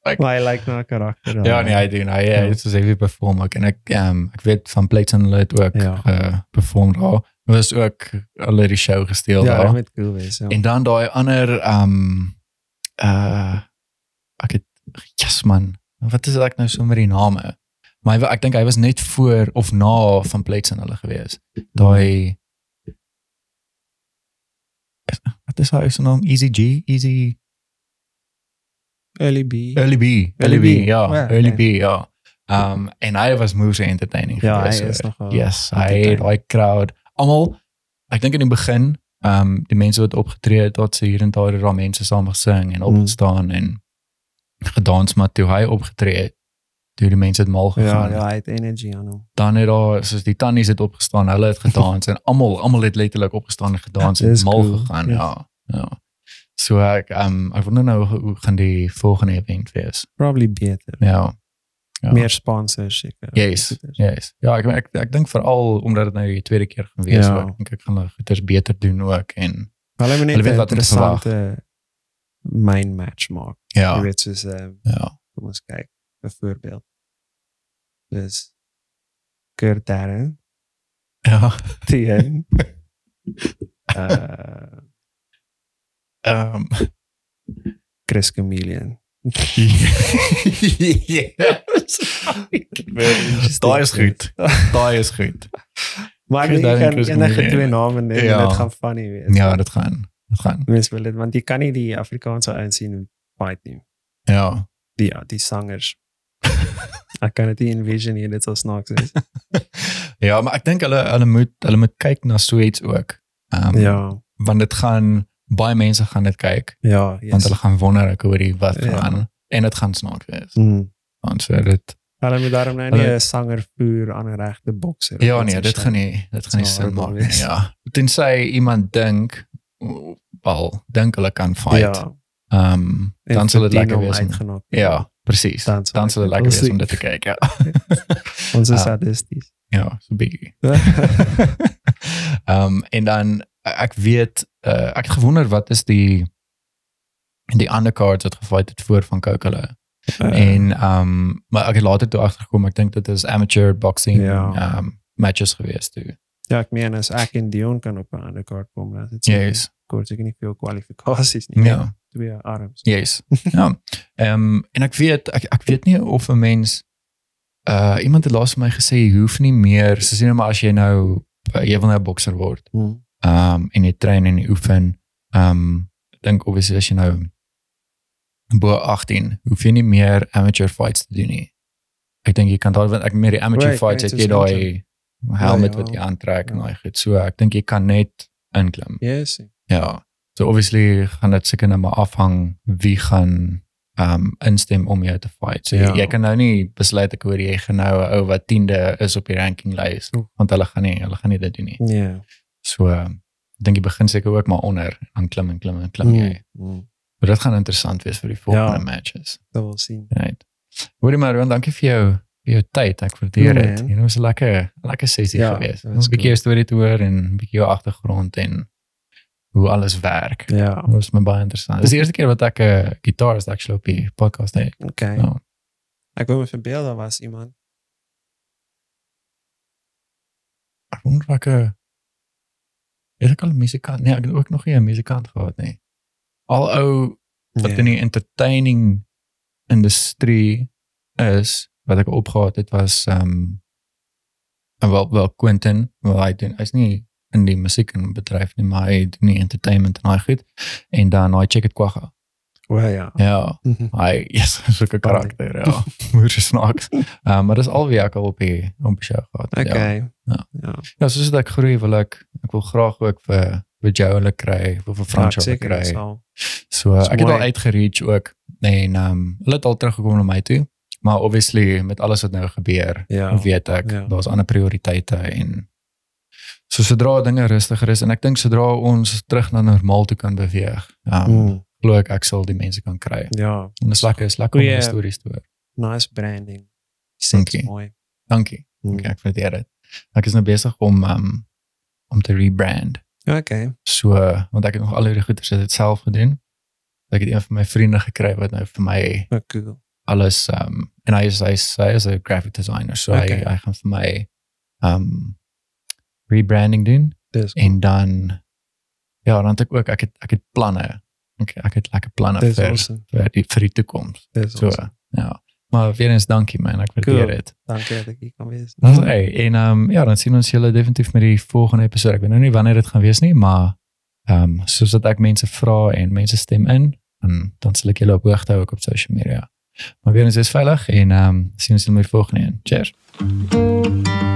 Ek, Maar hy lyk na 'n karakter. dan. ja, nee, hy doen. Hy Ja. het soos heavy perform ook en ek ehm ek weet van Plates hulle het ook Ja. uh, perform daar. Er was ook het die show gesteel Ja, dit moet cool wees. Ja. En dan daai ander ehm uh ek het yes man. Wat is dit ek nou so met die name? Maar hy, ek dink hy was net voor of na van Plates en hulle gewees. Daai Wat is hy se naam? Easy G, Easy Early B. Early B, Early B, ja, ja, Early. B, ja. Um en hy was moeë entertaining Ja, hy geweest, is so, nogal Yes, hy entertaining. daai crowd. Almal ek dink in die begin, um die mense wat opgetree het, dat se hier en daar daar mense saam gesing en Mm. opgestaan en gedans maar toe hy opgetree het, toe die mense het mal Ja, gegaan. ja, hy het energy aan hom. Dan het daar soos die tannies het opgestaan, hulle het gedans en almal almal het letterlik opgestaan en gedans en mal cool, gegaan, yes. ja. Ja. So ek um ek wonder nou hoe, gaan die volgende event wees. Probably beter. Ja. ja. Meer sponsors seker. Yes. Yes. Ja, ek ek ek dink veral omdat dit nou die tweede keer gaan wees, Ja. ja. ek dink ek gaan hulle goeders beter doen ook en Hulle moet net 'n interessante main match maak. ja. Jy weet soos ehm Ja. kom ons kyk byvoorbeeld. Dus Kurt Darren Ja. teen uh Ehm Chris Chameleon. ja. Daai is goed. Daai is goed. Maar Chris Darren, kan Chris enige Chameleon. twee name neem Ja. en dit gaan funny wees. Ja, dit gaan. Dit gaan. Mense wil dit want jy kan nie die Afrikaanse ouens sien fight nie. Ja. Die die sangers. (laughs) ek kan dit nie envision nie, dit sal snaaks wees. (laughs) Ja, maar ek dink hulle hulle moet hulle moet kyk na so iets ook. Ehm ja, want dit gaan baie mense gaan dit kyk ja, yes. want hulle gaan wonder ek hoor die wat Ja. gaan en dit gaan snaaks wees. Mm. Want so dit Hulle moet daarom nou nie 'n sanger voer aan 'n regte bokser. Ja nee, dit gaan nie dit gaan nie sin maak nie. Ja. Tensy iemand dink al dink hulle kan fight. Ja, Ehm en dan sal dit lekker wees. Ja, presies. Dan Dan dit ek lekker wees om dit te kyk. Ons is Ah. sadisties. ja, so bietjie. (laughs) (laughs) Ehm en dan ek weet uh, ek het gewonder wat is die die undercards wat gefight het voor van Kokele. Uh, En ehm maar ek het later toe agtergekom ek dink dit is amateur boxing Ja. ehm matches gewees toe. Ja, ek meen as ek en Dion kan op 'n ander kaart kom, dan is dit Yes. kort seker nie veel kwalifikasies nie. Ja. Twee arms. Yes. Ja. Ehm um, en ek weet ek ek weet nie of 'n mens uh iemand het laas vir my gesê jy hoef nie meer, soos jy nou maar as jy nou uh, jy wil nou 'n bokser word. Hmm. Ehm um, en jy train en jy oefen. Ehm um, dink obviously as jy nou bo 18 hoef jy nie meer amateur fights te doen nie. Ek dink jy kan daar want ek meer die amateur Right, fights right, het jy daai helmet Ja, wat ja. jy aantrek en Ja. daai goed. So ek dink jy kan net inklim. Yes. Ja. So obviously gaan dit seker nou maar afhang wie gaan um instem om jou te fight. So Ja. jy, jy kan nou nie besluit ek hoor jy gaan nou 'n ou wat 10de is op die ranking lys Oef. want hulle gaan nie hulle gaan nie dit doen nie. Ja. So um, dink jy begin seker ook maar onder dan klim en klim en klim Hmm. jy. Hmm. Maar dit gaan interessant wees vir die volgende Ja. matches. Dat wil sien. Right. Hoorie maar, Rowan, dankie vir jou vir jou tyd. Ek waardeer Ja, dit. man. Dit was 'n lekker lekker sessie Ja, geweest. dit Ons 'n bietjie cool. jou storie te hoor en 'n bietjie jou agtergrond en hoe alles werk. Ja. Dat was my baie interessant. Dis die eerste keer wat ek 'n uh, gitarist actually op die podcast het. Okay. Ja. Ek wou me verbeel daar was iemand. Ek wonder of ek 'n is ek al 'n musikant? Nee, ek het ook nog nie 'n musikant gehad nie. Al ou wat Ja. in die entertaining industrie is wat ek opgehad het was ehm um, wel wel Quentin, wel hy doen hy's nie in die musiek en bedryf nie, maar hy doen nie entertainment en hy goed. En dan hy check it kwagga. O ja. Ja, Mhm. hy is (laughs) so 'n karakter, ja. (laughs) Moer snaaks. Ehm maar dis al wie ek al op die op die show gehad. het, Ja. Okay. Ja. Ja. Ja, soos dit ek groei wil ek ek wil graag ook vir vir jou hulle kry, of vir Frans Ja, hulle kry. So Dis ek het al mooi. uitgereach ook en ehm um, hulle het al teruggekom na my toe. Maar obviously met alles wat nou gebeur, Ja. weet ek Ja. daar's ander prioriteite en so sodra dinge rustiger is en ek dink sodra ons terug na normaal toe kan beweeg, ehm um, Mm. glo ek ek sal die mense kan kry. Ja. En dis lekker, is lekker om Goeie- die stories te hoor. Nice branding. Dankie. Mooi. Dankie. Mm. Okay, ek waardeer dit. Ek is nou besig om um, om te rebrand. Okay. So want ek het nog al hierdie goeders dit self gedoen. Ek het een van my vriende gekry wat nou vir my Oh, cool. alles um en hy is hy is, hy is 'n graphic designer. So Okay. hy hy gaan vir my um rebranding doen Dis en dan ja, dan het ek ook ek het ek het planne. Ek ek het lekker planne dis vir awesome. vir die vir die toekoms. Dis So awesome. ja. Maar weer eens dankie man, ek waardeer Cool. dit. Dankie dat ek hier kan wees. Dis (laughs) hey, en um ja, dan sien ons julle definitief met die volgende episode. Ek weet nou nie wanneer dit gaan wees nie, maar um soos dat ek mense vra en mense stem in, en dan sal ek julle op hoogte hou ook op social media. Maar weer eens is veilig en um sien ons julle met die volgende een. Cheers.